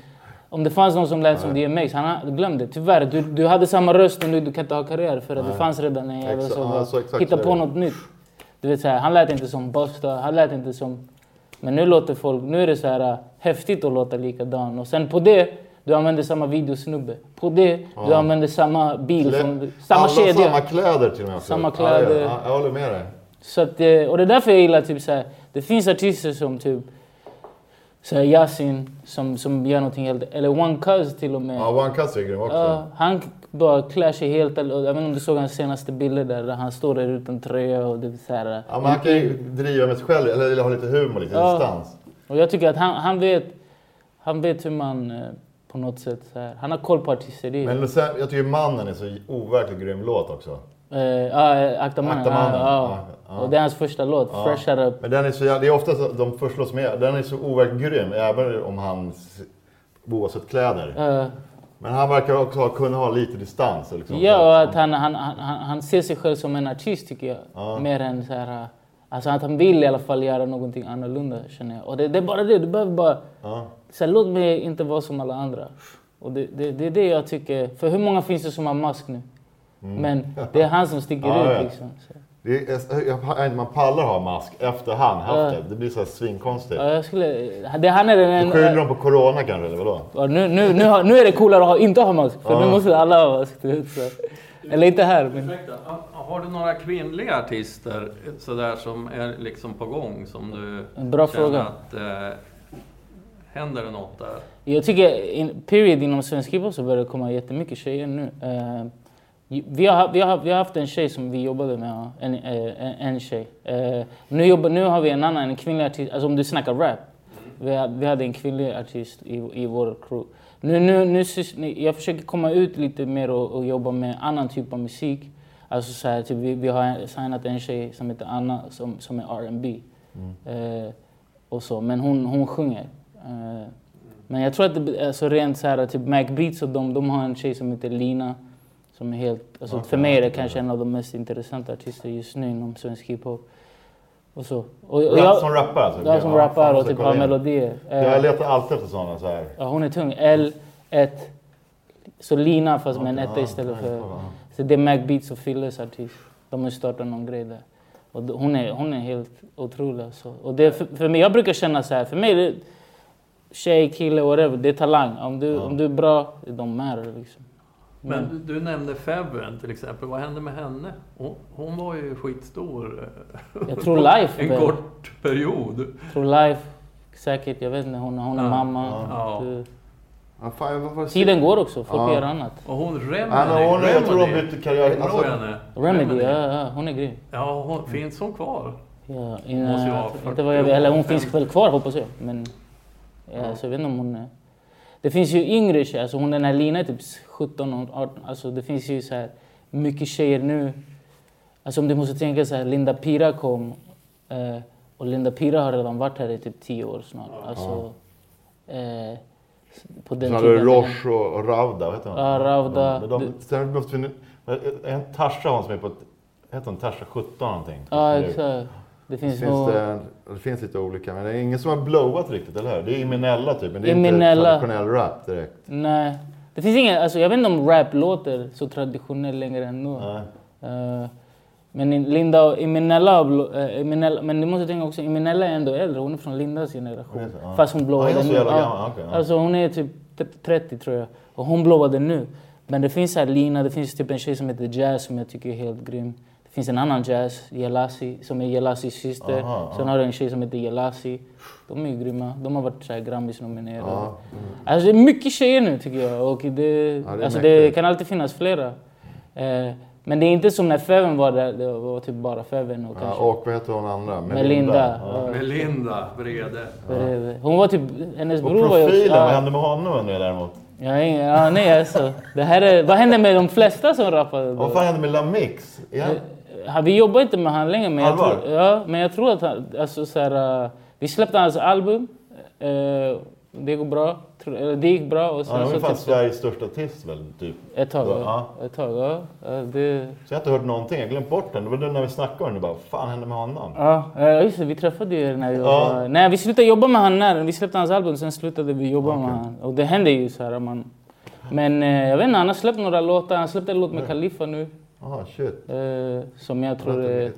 Om det fanns någon som lät som DMX, han ha- glöm det. Tyvärr, du, du hade samma röst och nu du kan inte ha karriär för att det fanns redan en jävel som ja, så exakt hitta så är på något nytt. Du vet så här, han lät inte som Busta, han lät inte som... Men nu låter folk, nu är det så här äh, häftigt att låta likadan. Och sen på det, du använder samma videosnubbe. På det, du Ja. använder samma bil, Klä- från, samma Alla kedja. samma kläder till och med. också. Samma kläder. Ja, jag håller med dig. Så att, eh, och det är därför jag gillar typ så här, det finns artister som typ så här Yasin som, som gör någonting helt, eller One Cuz till och med. Ja, One Cut är grym också. Ja, han bara klär sig helt, eller- jag vet inte om du såg hans senaste bilder där, han står där utan tröja och det är så här. Ja, men han kan ju driva med sig själv, eller, eller ha lite humor, lite Ja. distans. Och jag tycker att han, han vet, han vet hur man eh, på något sätt så här, han har koll på artisteri. Men sen, jag tycker Mannen är så overkligt grym låt också. Eh, ja, eh, Akta mannen. Akta mannen, Ja, ja. ja, ja. Och det är hans första låt, Ja. Fresh Up. Men den är så, det är ofta så, de första som är, den är så overkligt grym, även om han, oavsett kläder. Eh, Men han verkar också ha, kunna ha lite distans. Liksom, Ja, och att han, han, han, han ser sig själv som en artist tycker jag. Ja. Mer än så här... äh, Alltså att han vill i alla fall göra någonting annorlunda känner jag. Och det, det är bara det, du behöver bara... Så här, låt mig inte vara som alla andra. Och det, det, det är det jag tycker. För hur många finns det som har mask nu? Men det är han som sticker Mm. Ja, ut ja. liksom. Så. Det är, man pallar ha mask efter han haft Ja. det. Det blir så här svinkonstigt. Ja, jag skulle... Det, han är den Du skyller en... dem på corona kanske, eller vadå? Ja, nu, nu, nu, har, nu är det coolare att ha, inte ha mask. För Ja. nu måste alla ha mask. Eller inte här, men... Har du några kvinnliga artister sådär som är liksom på gång som du En bra känner fråga. att eh, händer det något där? Jag tycker, in, period, inom svensk hiphop så börjar det komma jättemycket tjejer nu. Eh, vi, har, vi, har, vi har haft en tjej som vi jobbade med, ja. en, eh, en, en tjej. Eh, nu, jobbar, nu har vi en annan, en kvinnlig artist, alltså om du snackar rap. Vi, har, vi hade en kvinnlig artist i, i vår crew. Nu, nu, nu, jag försöker komma ut lite mer och, och jobba med annan typ av musik. Alltså så här, typ, vi, vi har signat en tjej som heter Anna som, som är R&B. Och så. Men hon, hon sjunger. Eh, men jag tror att det alltså rent så här, typ Mac Beats och de, de har en tjej som heter Lina. Som är helt, alltså Okej, för mig är det okej. kanske en av de mest intressanta artister just nu inom svensk hiphop. Och så. Och, och jag, som rappar alltså? ja, som Ja, rappar fan, och typ har melodier. Eh, Jag letar alltid efter sådana så här. ja, hon är tung. L, 1, så Lina fast med en etta istället för... Så det är Mac Beats och Filles artist. De har startat någon grej där. Och hon är, hon är helt otrolig alltså. Och det är för, för mig, jag brukar känna så här, för mig är det tjej, kille, whatever, det är talang. Om du, om du är bra, de matter liksom. Men du nämnde Feven till exempel, vad hände med henne? Hon, hon var ju skitstor. eh, Jag tror Life En kort period. Jag tror Life, säkert, jag vet inte, hon, hon är Ja, mamma. ja. Du, Ja, fan, tiden går också, folk Ja. gör annat. Och hon Remedy. Ja, hon, jag tror hon Remedy. bytte karriär. Alltså, henne? Remedy, ja, ja, hon är grym. Ja, hon, finns hon kvar? Ja, Måste in, äh, 40 inte vad jag vet, eller hon finns väl kvar hoppas jag. Men ja, Ja. så jag vet inte om hon är... Det finns ju yngre tjejer, alltså hon den här Lina är typ 17 och 18. Alltså det finns ju så här mycket tjejer nu. Alltså om du måste tänka så här, Linda Pira kom. Eh, och Linda Pira har redan varit här i typ 10 år snart. Alltså, eh, på den Sen tiden. Roche och, Ravda, vad heter hon? Ja, Ravda. De, de, Du- sen måste vi, en Tasha hon som är på, heter hon Tasha 17 någonting? Ja, exakt. Det finns, Finns nog... det, det finns lite olika, men det är ingen som har blowat riktigt, eller hur? Det är Iminella typ, men det är Iminella. inte traditionell rap direkt. Nej. Det finns ingen, alltså jag vet inte om rap låter så traditionell längre ändå. Nej. Eh, men in- Linda och har blo- eh, Eminella, men du måste tänka också, Eminella är ändå äldre, hon är från Lindas generation. Ja. Fast hon blåade så nu. okej, ja. Alltså hon är typ t- 30 tror jag. Och hon blåade nu. Men det finns här Lina, det finns typ en tjej som heter Jazz som jag tycker är helt grym. Det finns en annan Jazz, Jelasi, som är Jelasis syster. Aha, Sen har du en tjej som heter Jelasi. De är grymma. De har varit så här Grammis-nominerade. Ja. Alltså det är mycket tjejer nu tycker jag. Och det, det är alltså det kan alltid finnas flera. Eh, men det är inte som när Feven var där, det var typ bara Feven och Ja, kanske och vad heter hon andra? Melinda. Ja. Ja. Melinda Brede. Bredvid. Hon var typ, hennes Och bror var ju profilen, vad Ja, hände med honom undrar jag däremot? jag har ingen, ja, nej alltså. Det här är, vad hände med de flesta som rappade då? Vad fan hände med Lamix? Ja. Vi jobbar inte med han längre, men jag, tror, ja, men jag tror att han, alltså, så här, eh, vi släppte hans album. eh, det går bra. Det gick bra och sen Ja, han är fan typ, Sveriges största artist väl, typ. ett tag. Ja. Ett tag, ja. Det, Så jag har inte hört någonting, jag har glömt bort den. Det var när vi snackade om den, bara, fan hände med honom? ja, just det. Vi träffade ju när vi Ja. var... Nej, vi slutade jobba med honom när vi släppte hans album. Sen slutade vi jobba Okej. med honom. Och det hände ju så här. Man, men eh, jag vet inte, han har släppt några låtar. Han släppte en låt med. Khalifa nu. Jaha, shit. Eh, som jag tror är...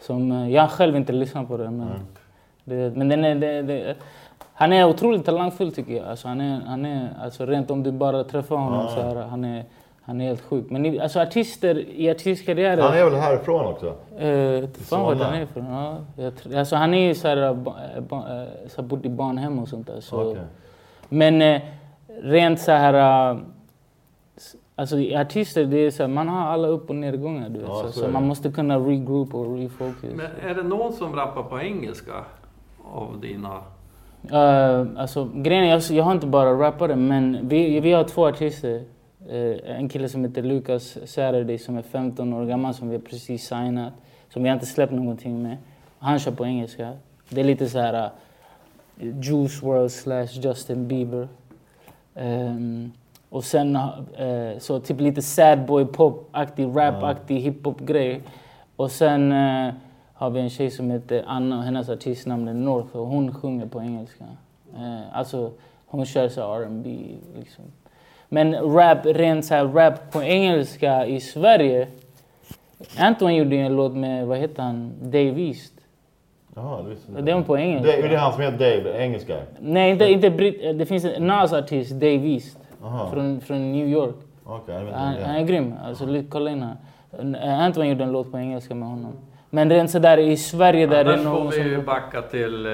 Som, eh, jag själv inte lyssnat på den. Men, Mm. det, men den är, det, det, han är otroligt talangfull tycker jag. Alltså, han är, han är, alltså, rent om du bara träffar honom Ja. så här, han är han är helt sjuk. Men i, alltså, artister i artistkarriären... Han är väl härifrån också? Eh, fan vart han är ifrån. Ja, jag, alltså, han är ju så här, ba, ba, eh, bott i barnhem och sånt där. Så. Okej. Men eh, rent så här... Alltså artister, det är så här, man har alla upp och nedgångar. Du vet, Ja, så, så så man måste kunna regroup och refocus. Men är det någon som rappar på engelska av dina? Uh, alltså, grejen är, jag, jag har inte bara rappare, men vi, vi har två artister. Eh, en kille som heter Lucas Saturday som är 15 år gammal, som vi har precis signat. Som vi har inte släppt någonting med. Han kör på engelska. Det är lite så här uh, Juice WRLD slash Justin Bieber. Ehm, och sen uh, så typ lite sad boy pop-aktig, rap-aktig hiphop-grej. Och sen eh, har vi en tjej som heter Anna och hennes artistnamn är North och hon sjunger på engelska. Eh, alltså hon kör så R&B liksom. Men rap, rent så här rap på engelska i Sverige. Anton gjorde en låt med, vad heter han, Dave East. Jaha, det visste var på engelska. Det, är det han som heter Dave, engelska? Nej, inte, inte britt. Det finns en Nas-artist, Dave East. Från, från New York. inte Han, är. grym. Alltså, kolla in han. Eh, Anton gjorde en låt på engelska med honom. Men rent sådär i Sverige där det Annars är får någon vi ju som... backa till eh,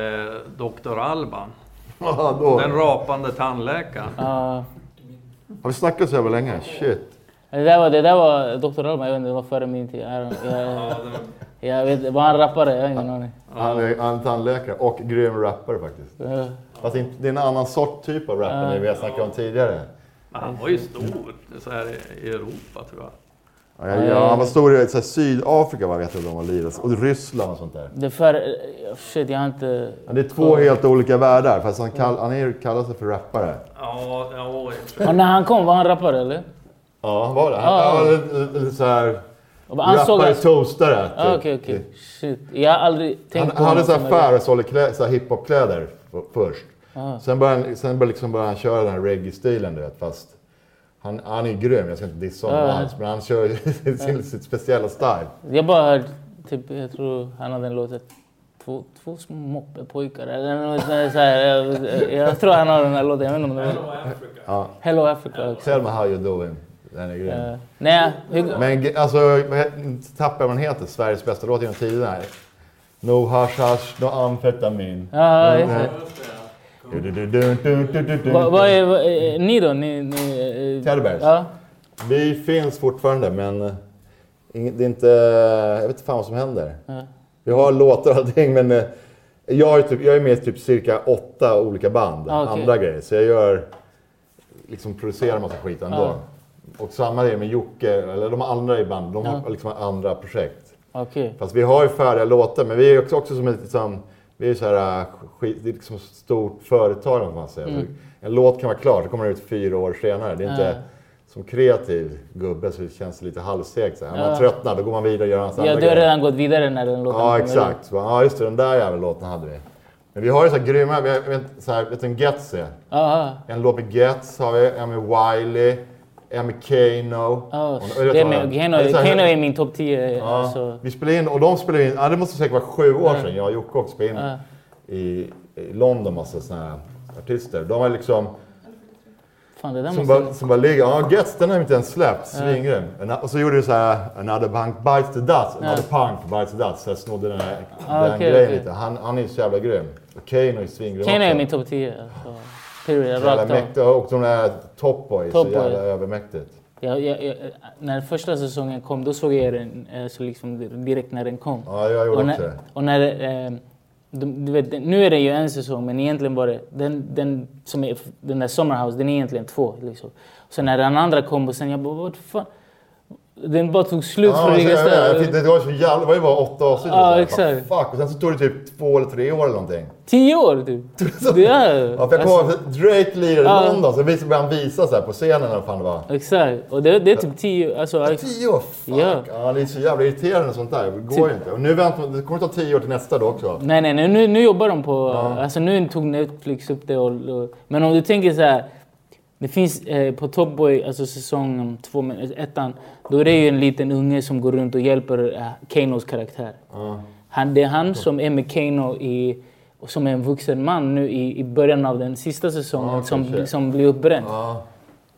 Dr. Alban. Den rapande tandläkaren. Ja. Har vi snackat så jävla länge? Shit. det, där var, det där var Dr. Alban, jag vet inte, det var före min tid. Jag, jag, jag vet, var han rappare? Jag har ingen aning. Han är, han är tandläkare och grym rappare faktiskt. Ja. Fast det är en annan sort typ av rap än det vi har snackat om tidigare. Men han var ju stor så här i- Europa tror jag. Ja, ja, ja, han var stor i så här, Sydafrika vad vet jag de var lirat. Och Ryssland och sånt där. Det är för... eh, Shit, jag har inte... Men det är två helt olika världar. Fast han, kall, han är, kallar sig för rappare. Ja, ja, Och när han kom, var han rappare eller? Ja, han var det. Han, Ja. han var lite, lite så här... Han rappare, att... toastare. typ. Ah, Okej, okej. Shit. Jag har aldrig Han, tänkt på han hade så här här hiphop-kläder först. Ah. Sen började han, sen började liksom började han köra den här reggae-stilen du vet. Fast han, han är grym, jag ska inte dissa honom Ja. alls. Men han kör sin, sitt speciella style. Jag bara hört, typ, jag tror han hade en låt, två, två små moppepojkar eller något sånt där, så här, jag, jag tror han har den här låten, jag vet inte om det var... Ja. Hello Africa me how you doing. Den är grym. Eh, nej, hur, Men alltså, tappar man heter, Sveriges bästa låt genom tiderna. No hash hash, no amfetamin. ja, just det. Vad är, är ni då? Ni, ni, eh, Ja. Vi finns fortfarande men det är inte, jag vet inte fan vad som händer. Ja. Vi har låtar och allting men jag är, typ, jag är med i typ cirka åtta olika band, Ah, okay. andra grejer. Så jag gör, liksom producerar massa skit ändå. Ja. Och samma är med Jocke, eller de andra i bandet. de har liksom andra projekt. Okej. Fast vi har ju färdiga låtar, men vi är också, också som ett liksom, vi är så här, äh, skit, det är liksom stort företag om man säger. Mm. En låt kan vara klar, så kommer den ut fyra år senare. Det är inte, Ja. som kreativ gubbe så känns det lite halvsegt. När man Ja. tröttnar, då går man vidare och gör hans Ja, andra du har redan gått vidare när den låten Ja, exakt. Så, Ja, just det, den där jävla låten hade vi. Men vi har ju så här grymma, vi har, så här, vet du vem Gets är? Ja, En låt med Gets har vi, en med Wiley, med Kano. ja. Ja, det är du med, Keno, Det är här- min topp 10. Ja, Alltså. vi spelade in, och de spelade in, ja det måste säkert vara sju år Ja. sedan jag och Jocke också spelade in Ja. i, i London massa såna här artister. De var liksom, Fan, det där som bara, som bara ligger, ja Gets den har inte ens släppt, svingrym. En- Och så gjorde vi så här, another punk bites the dust, another punk bites the dust. Så jag snodde den, här, Ah, den okej, grejen okej. lite. Han, han är så jävla grym. Och Kano är svingrym Keno är min topp 10. Alltså. Jävla rakt av. mäktig. Och de där Top Boy, Top så Boy. jävla övermäktigt. Jag, jag, jag, när första säsongen kom, då såg jag den eh, så liksom direkt när den kom. Ja, jag gjorde och också när, det. och när eh, du, du vet, nu är det ju en säsong, men egentligen var det den, den, som är, den där Summerhouse, den är egentligen två. Liksom. Så när den andra kom och sen jag bara, vad fan? Den bara tog slut Ja, för men Riga sen- jag jag det var så jävla, det var ju bara åtta avsnitt. Ja, exakt. Bara, Fuck, och sen så tog det typ två eller tre år eller någonting. Tio år typ. Det är Ja, för jag kommer att Drake lirade Ja. i London, så började han visa så här på scenen eller fan det var. Exakt. Och det, det är typ tio... Alltså, Ja, tio år? Fuck! Ja. Ja. det är så jävla irriterande sånt där. Det går ju inte. Och nu väntar det kommer ta tio år till nästa då också. Nej, nej, nu, nu jobbar de på... Alltså nu tog Netflix upp det och, och... Men om du tänker så här. Det finns eh, på Top Boy, alltså säsong två, ettan, då är det ju en liten unge som går runt och hjälper eh, Kanos karaktär. Han, det är han som är med Kano i, som är en vuxen man nu i, i början av den sista säsongen Ja, som, som blir uppbränd. Ja.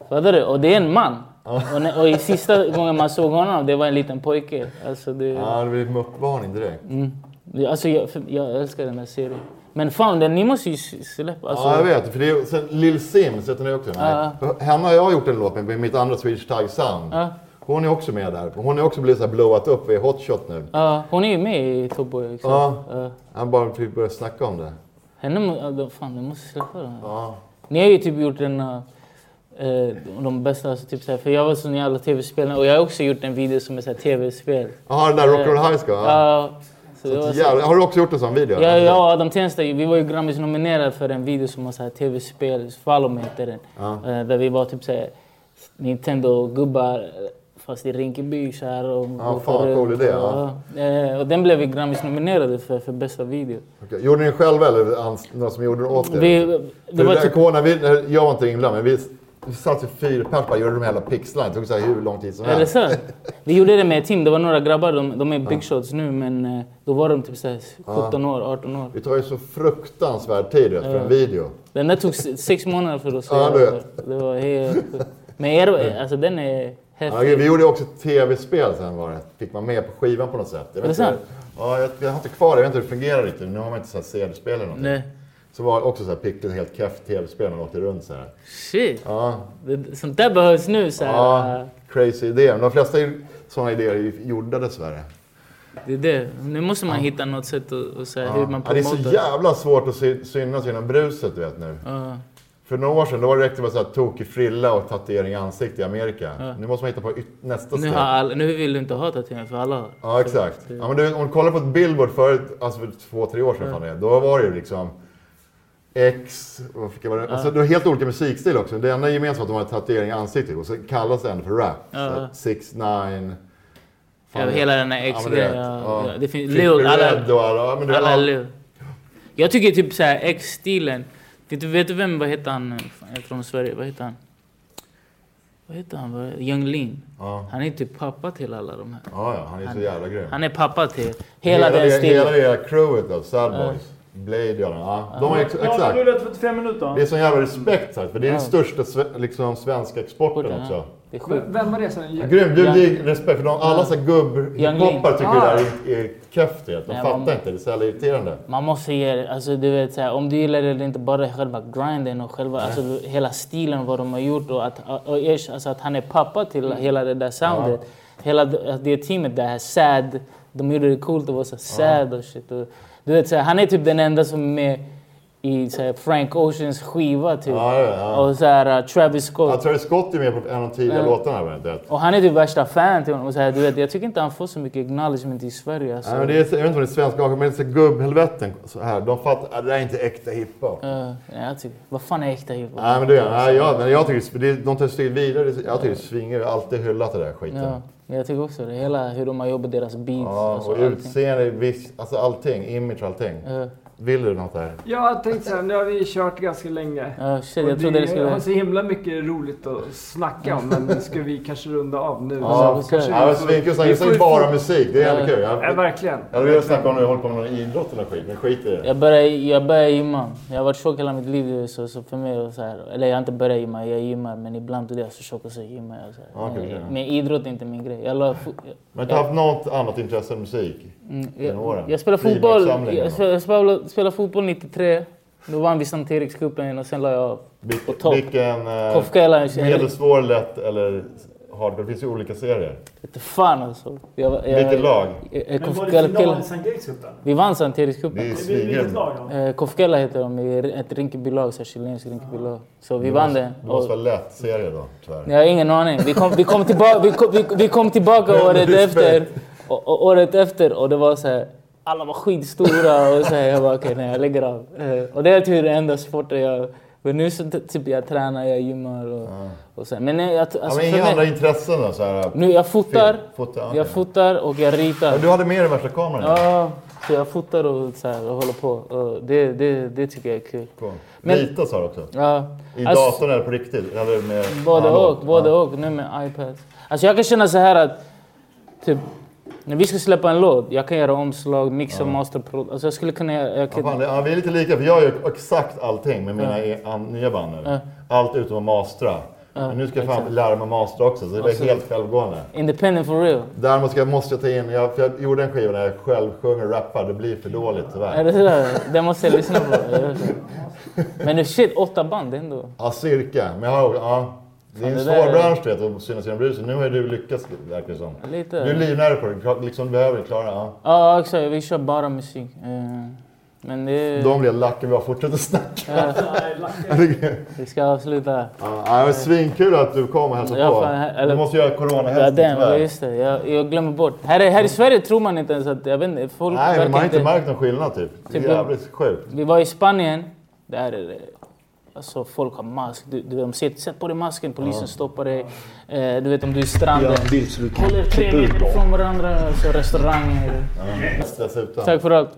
Fattar du? Och det är en man. Och, när, och i sista gången man såg honom, det var en liten pojke. Alltså det, Ja, det blir en uppvarning direkt. Mm. Alltså jag, jag älskar den här serien. Men fan, den, ni måste ju släppa. Alltså, Ja, jag vet. För det är, sen Lill Sims, vet ni också? Ja. För Henne har jag gjort en låt med, med mitt andra Swedish Thai Sound. Ja. Hon är också med där. Hon är också blivit så här blowat upp i Hot Shot nu. Ja, hon är ju med i Top Boy. Exakt. Ja. Ja. Han bara fick börja snacka om det. Henne, fan, du måste släppa den. Ja. Ni har ju typ gjort en... Uh, eh, de bästa, alltså, typ såhär, för jag var sån jävla tv-spelare och jag har också gjort en video som är såhär tv-spel. Jaha, den där Rock'n'Roll High School? Ja. Så så, har du också gjort en sån video? ja, jag och Adam Tensta, vi var ju Grammis-nominerade för en video som var tv-spel, Me heter den. Ja. Eh, där vi var typ såhär Nintendo-gubbar eh, fast i Rinkeby så här och Ja, fan, för- cool idé, ja. ja. Eh, Och den blev vi Grammis-nominerade för, för bästa video. Okej. Gjorde ni själva eller någon som gjorde det åt er? Vi, det var typ, när vi, jag var inte inblandad, men vi, vi satt i fyra pers bara gjorde de hela pixlarna. Det tog så här hur lång tid som är det helst. så? Vi gjorde det med ett team, det var några grabbar, de, de är big shots nu men eh, då var de typ såhär 17 år, 18 år. Det tar ju så fruktansvärd tid vet, för en video. Den där tog sex månader för oss Ja, du. Det var helt... Men er, alltså den är Ja, häftig. vi gjorde också tv-spel sen var det. Fick man med på skivan på något sätt. Jag vet inte, ja, jag, jag har inte kvar det, jag vet inte hur det fungerar riktigt. Nu har man inte så CD-spel eller någonting. Nej. Så var det också så här pickligt helt keft tv-spel man åkte runt så här. Shit! Ja, Det, sånt där behövs nu så här. ja crazy idé. Men de flesta sådana idéer är ju gjorda dessvärre. Det är det. Nu måste man hitta något sätt att, att säga hur man Ja, det är promotar. så jävla svårt att sy- synas genom bruset du vet nu. Ja. För några år sedan då räckte det med så här tokig frilla och tatuering i ansiktet i Amerika. Ja. Nu måste man hitta på nästa Nu, steg. har all, nu vill du inte ha tatueringar för alla. Ja, exakt. Ja, men du, om du kollar på ett billboard förut, alltså för två, tre år sedan, fan det då var det ju liksom X, vad fick jag vara, alltså det var helt olika musikstil också. Det enda gemensamma var att de hade tatuering i ansiktet och så kallas det ändå för rap. Ja. Så 6 9 Ja, hela den här X-grejen. Ja, ja. Det finns... Leo, alla, och alla, men det alla all. Jag tycker typ såhär X-stilen. Vet du, vet du vem, vad heter han fan, jag från Sverige? Vad heter han? Vad heter han? Young Lean. ja. Han är typ pappa till alla de här. ja, ja, han är så jävla grym. Han är pappa till hela, den det, stilen. Hela det crewet av Sad Boys. Blade ja, ja. De har ex, Ja, exakt. det rullat 45 minuter. Det är sån jävla respekt här, för det är Ja. den största liksom, svenska exporten Ja. också. Det är sjukt. Vem var det som... Ja, du, Ja. det är respekt för de, alla så här gubb Young hiphoppare Lean. tycker det Ah. där är, är keft. De Ja, fattar man- inte, det är så jävla irriterande. Man måste ge det, alltså du vet såhär, om du gillar det eller inte bara själva grinden och själva, alltså hela stilen vad de har gjort och att, och alltså att han är pappa till hela det där soundet. Hela det, det teamet där, sad, de gjorde det coolt att vara så sad och shit. Och, du vet såhär, han är typ den enda som är med i såhär, Frank Oceans skiva typ. Ja, ja, ja. Och såhär uh, Travis Scott. Tror att Scott är med på en av de tidiga Ja. låtarna. Och han är typ värsta fan till honom. Och så här, du vet, jag tycker inte han får så mycket acknowledgement i Sverige. Alltså. Men det är, så- jag vet inte vad det är svenska men det är så gubbhelveten så här. De fattar att det där är inte äkta hiphop. Uh, ja, jag tycker, vad fan är äkta hiphop? Nej men det nej, jag, men jag tycker det, de tar steg vidare. Jag tycker svingar. Jag har alltid hyllat det där skiten. Ja, jag tycker också det. Hela hur de har jobbat deras beats. Ja, alltså, och utseende, viss, alltså allting, image, allting. Ja, Vill du något där? Jag tänkte så här, nu har vi kört ganska länge. ja, shit, jag trodde det skulle... har så himla mycket roligt att snacka om, men ska vi kanske runda av nu? Ja, Så kanske Ja, men svinkul, vi jag får säger ju bara musik. Det är jävligt kul. Ja, Jag, verkligen. jag hade velat snacka om när jag håller på med någon idrott eller skit, men skit i det. Jag började, jag började gymma. Jag har varit tjock hela mitt liv. Så, så för mig, så här, eller jag har inte börjat gymma, jag gymmar. Men ibland blir jag så tjock och så gymmar jag. Så här. Ja, okej, men, okej. men idrott är inte min grej. Jag, la, Men du har haft något annat intresse än musik? Mm, jag, jag spelade fotboll, jag spelade, jag spelade, spelade fotboll 93. Då vann vi Sankt Erikscupen och sen la jag av. Vil- på topp. Vilken... Eh, medelsvår, lätt eller hardcore? Det finns ju olika serier. Inte fan alltså. Jag, jag, Vilket lag? jag- jag- Men var det final i Sankt Erikscupen? Vi vann Sankt Det är Erikscupen. Vilket svingrymt. lag då? Eh, Kofkela heter de, ett Rinkebylag, chilenskt Rinkebylag. Så vi vann det. Det måste vara lätt serie då, tyvärr. jag har ingen aning. Vi kom, vi kom, tillbaka, vi kom, vi, vi kom tillbaka året Respekt. efter. Och, och, året efter och det var så här, alla var skitstora och så här, jag bara okej, nej jag lägger av. Eh, och det är typ den enda sporten jag... Men nu så typ jag tränar, jag gymmar och, och så. Men nej, jag, Ja, alltså, men för inga andra intressen då? Så här, Nu jag fotar, okej. jag fotar och jag ritar. Ja, Du hade med dig värsta kameran? ja. Ja, så jag fotar och, så här, och håller på. Och det, det, det tycker jag är kul. Cool. Men- Rita sa du också? Ja, I alltså, datorn eller på riktigt? Eller med Både analog? och, både ja. och. Nu med iPad. Alltså jag kan känna så här att typ, när vi ska släppa en låt, jag kan göra omslag, mixa, master, alltså jag skulle kunna göra... Jag Ja, kan, fan, det, ja, vi är lite lika, för jag gör exakt allting med mina e- an, nya band nu. Ja. Allt utom att mastra. Men nu ska jag fan exakt. lära mig mastra också, så det Alltså- blir helt självgående. independent for real. Däremot ska, måste jag ta in, jag, för jag gjorde en skiva där jag själv sjunger och rappar, det blir för dåligt Är tyvärr. det sådär? Det måste jag lyssna på. Men nu shit, åtta band är ändå. Ja, cirka. Men jag har, ja, det är en svår där bransch du vet, att synas genom bruset. Nu har du lyckats, verkar det som. Lite. Du är livnära på det, liksom du behöver klara ja. Ja, exakt. Vi kör bara musik. Eh, Men det... De blir lack om jag fortsätter snacka. Ja, vi ska avsluta. Ja, det var svinkul att du kom och hälsade Ja, på. eller- Du måste göra Ja, coronahälsning den, tyvärr. just det. Jag, jag glömmer bort. Här, är- här i Sverige tror man inte ens att... Jag vet inte, folk Nej, man har inte märkt någon skillnad typ. Det är Typ- jävligt sjukt. Vi var i Spanien. Där är det... Alltså folk har mask. Du, du, de säger sätt på dig masken, polisen stoppar dig. Eh, du vet om du är i stranden. Håller tre meter ifrån varandra. Alltså restauranger. Dessutom. Tack för allt.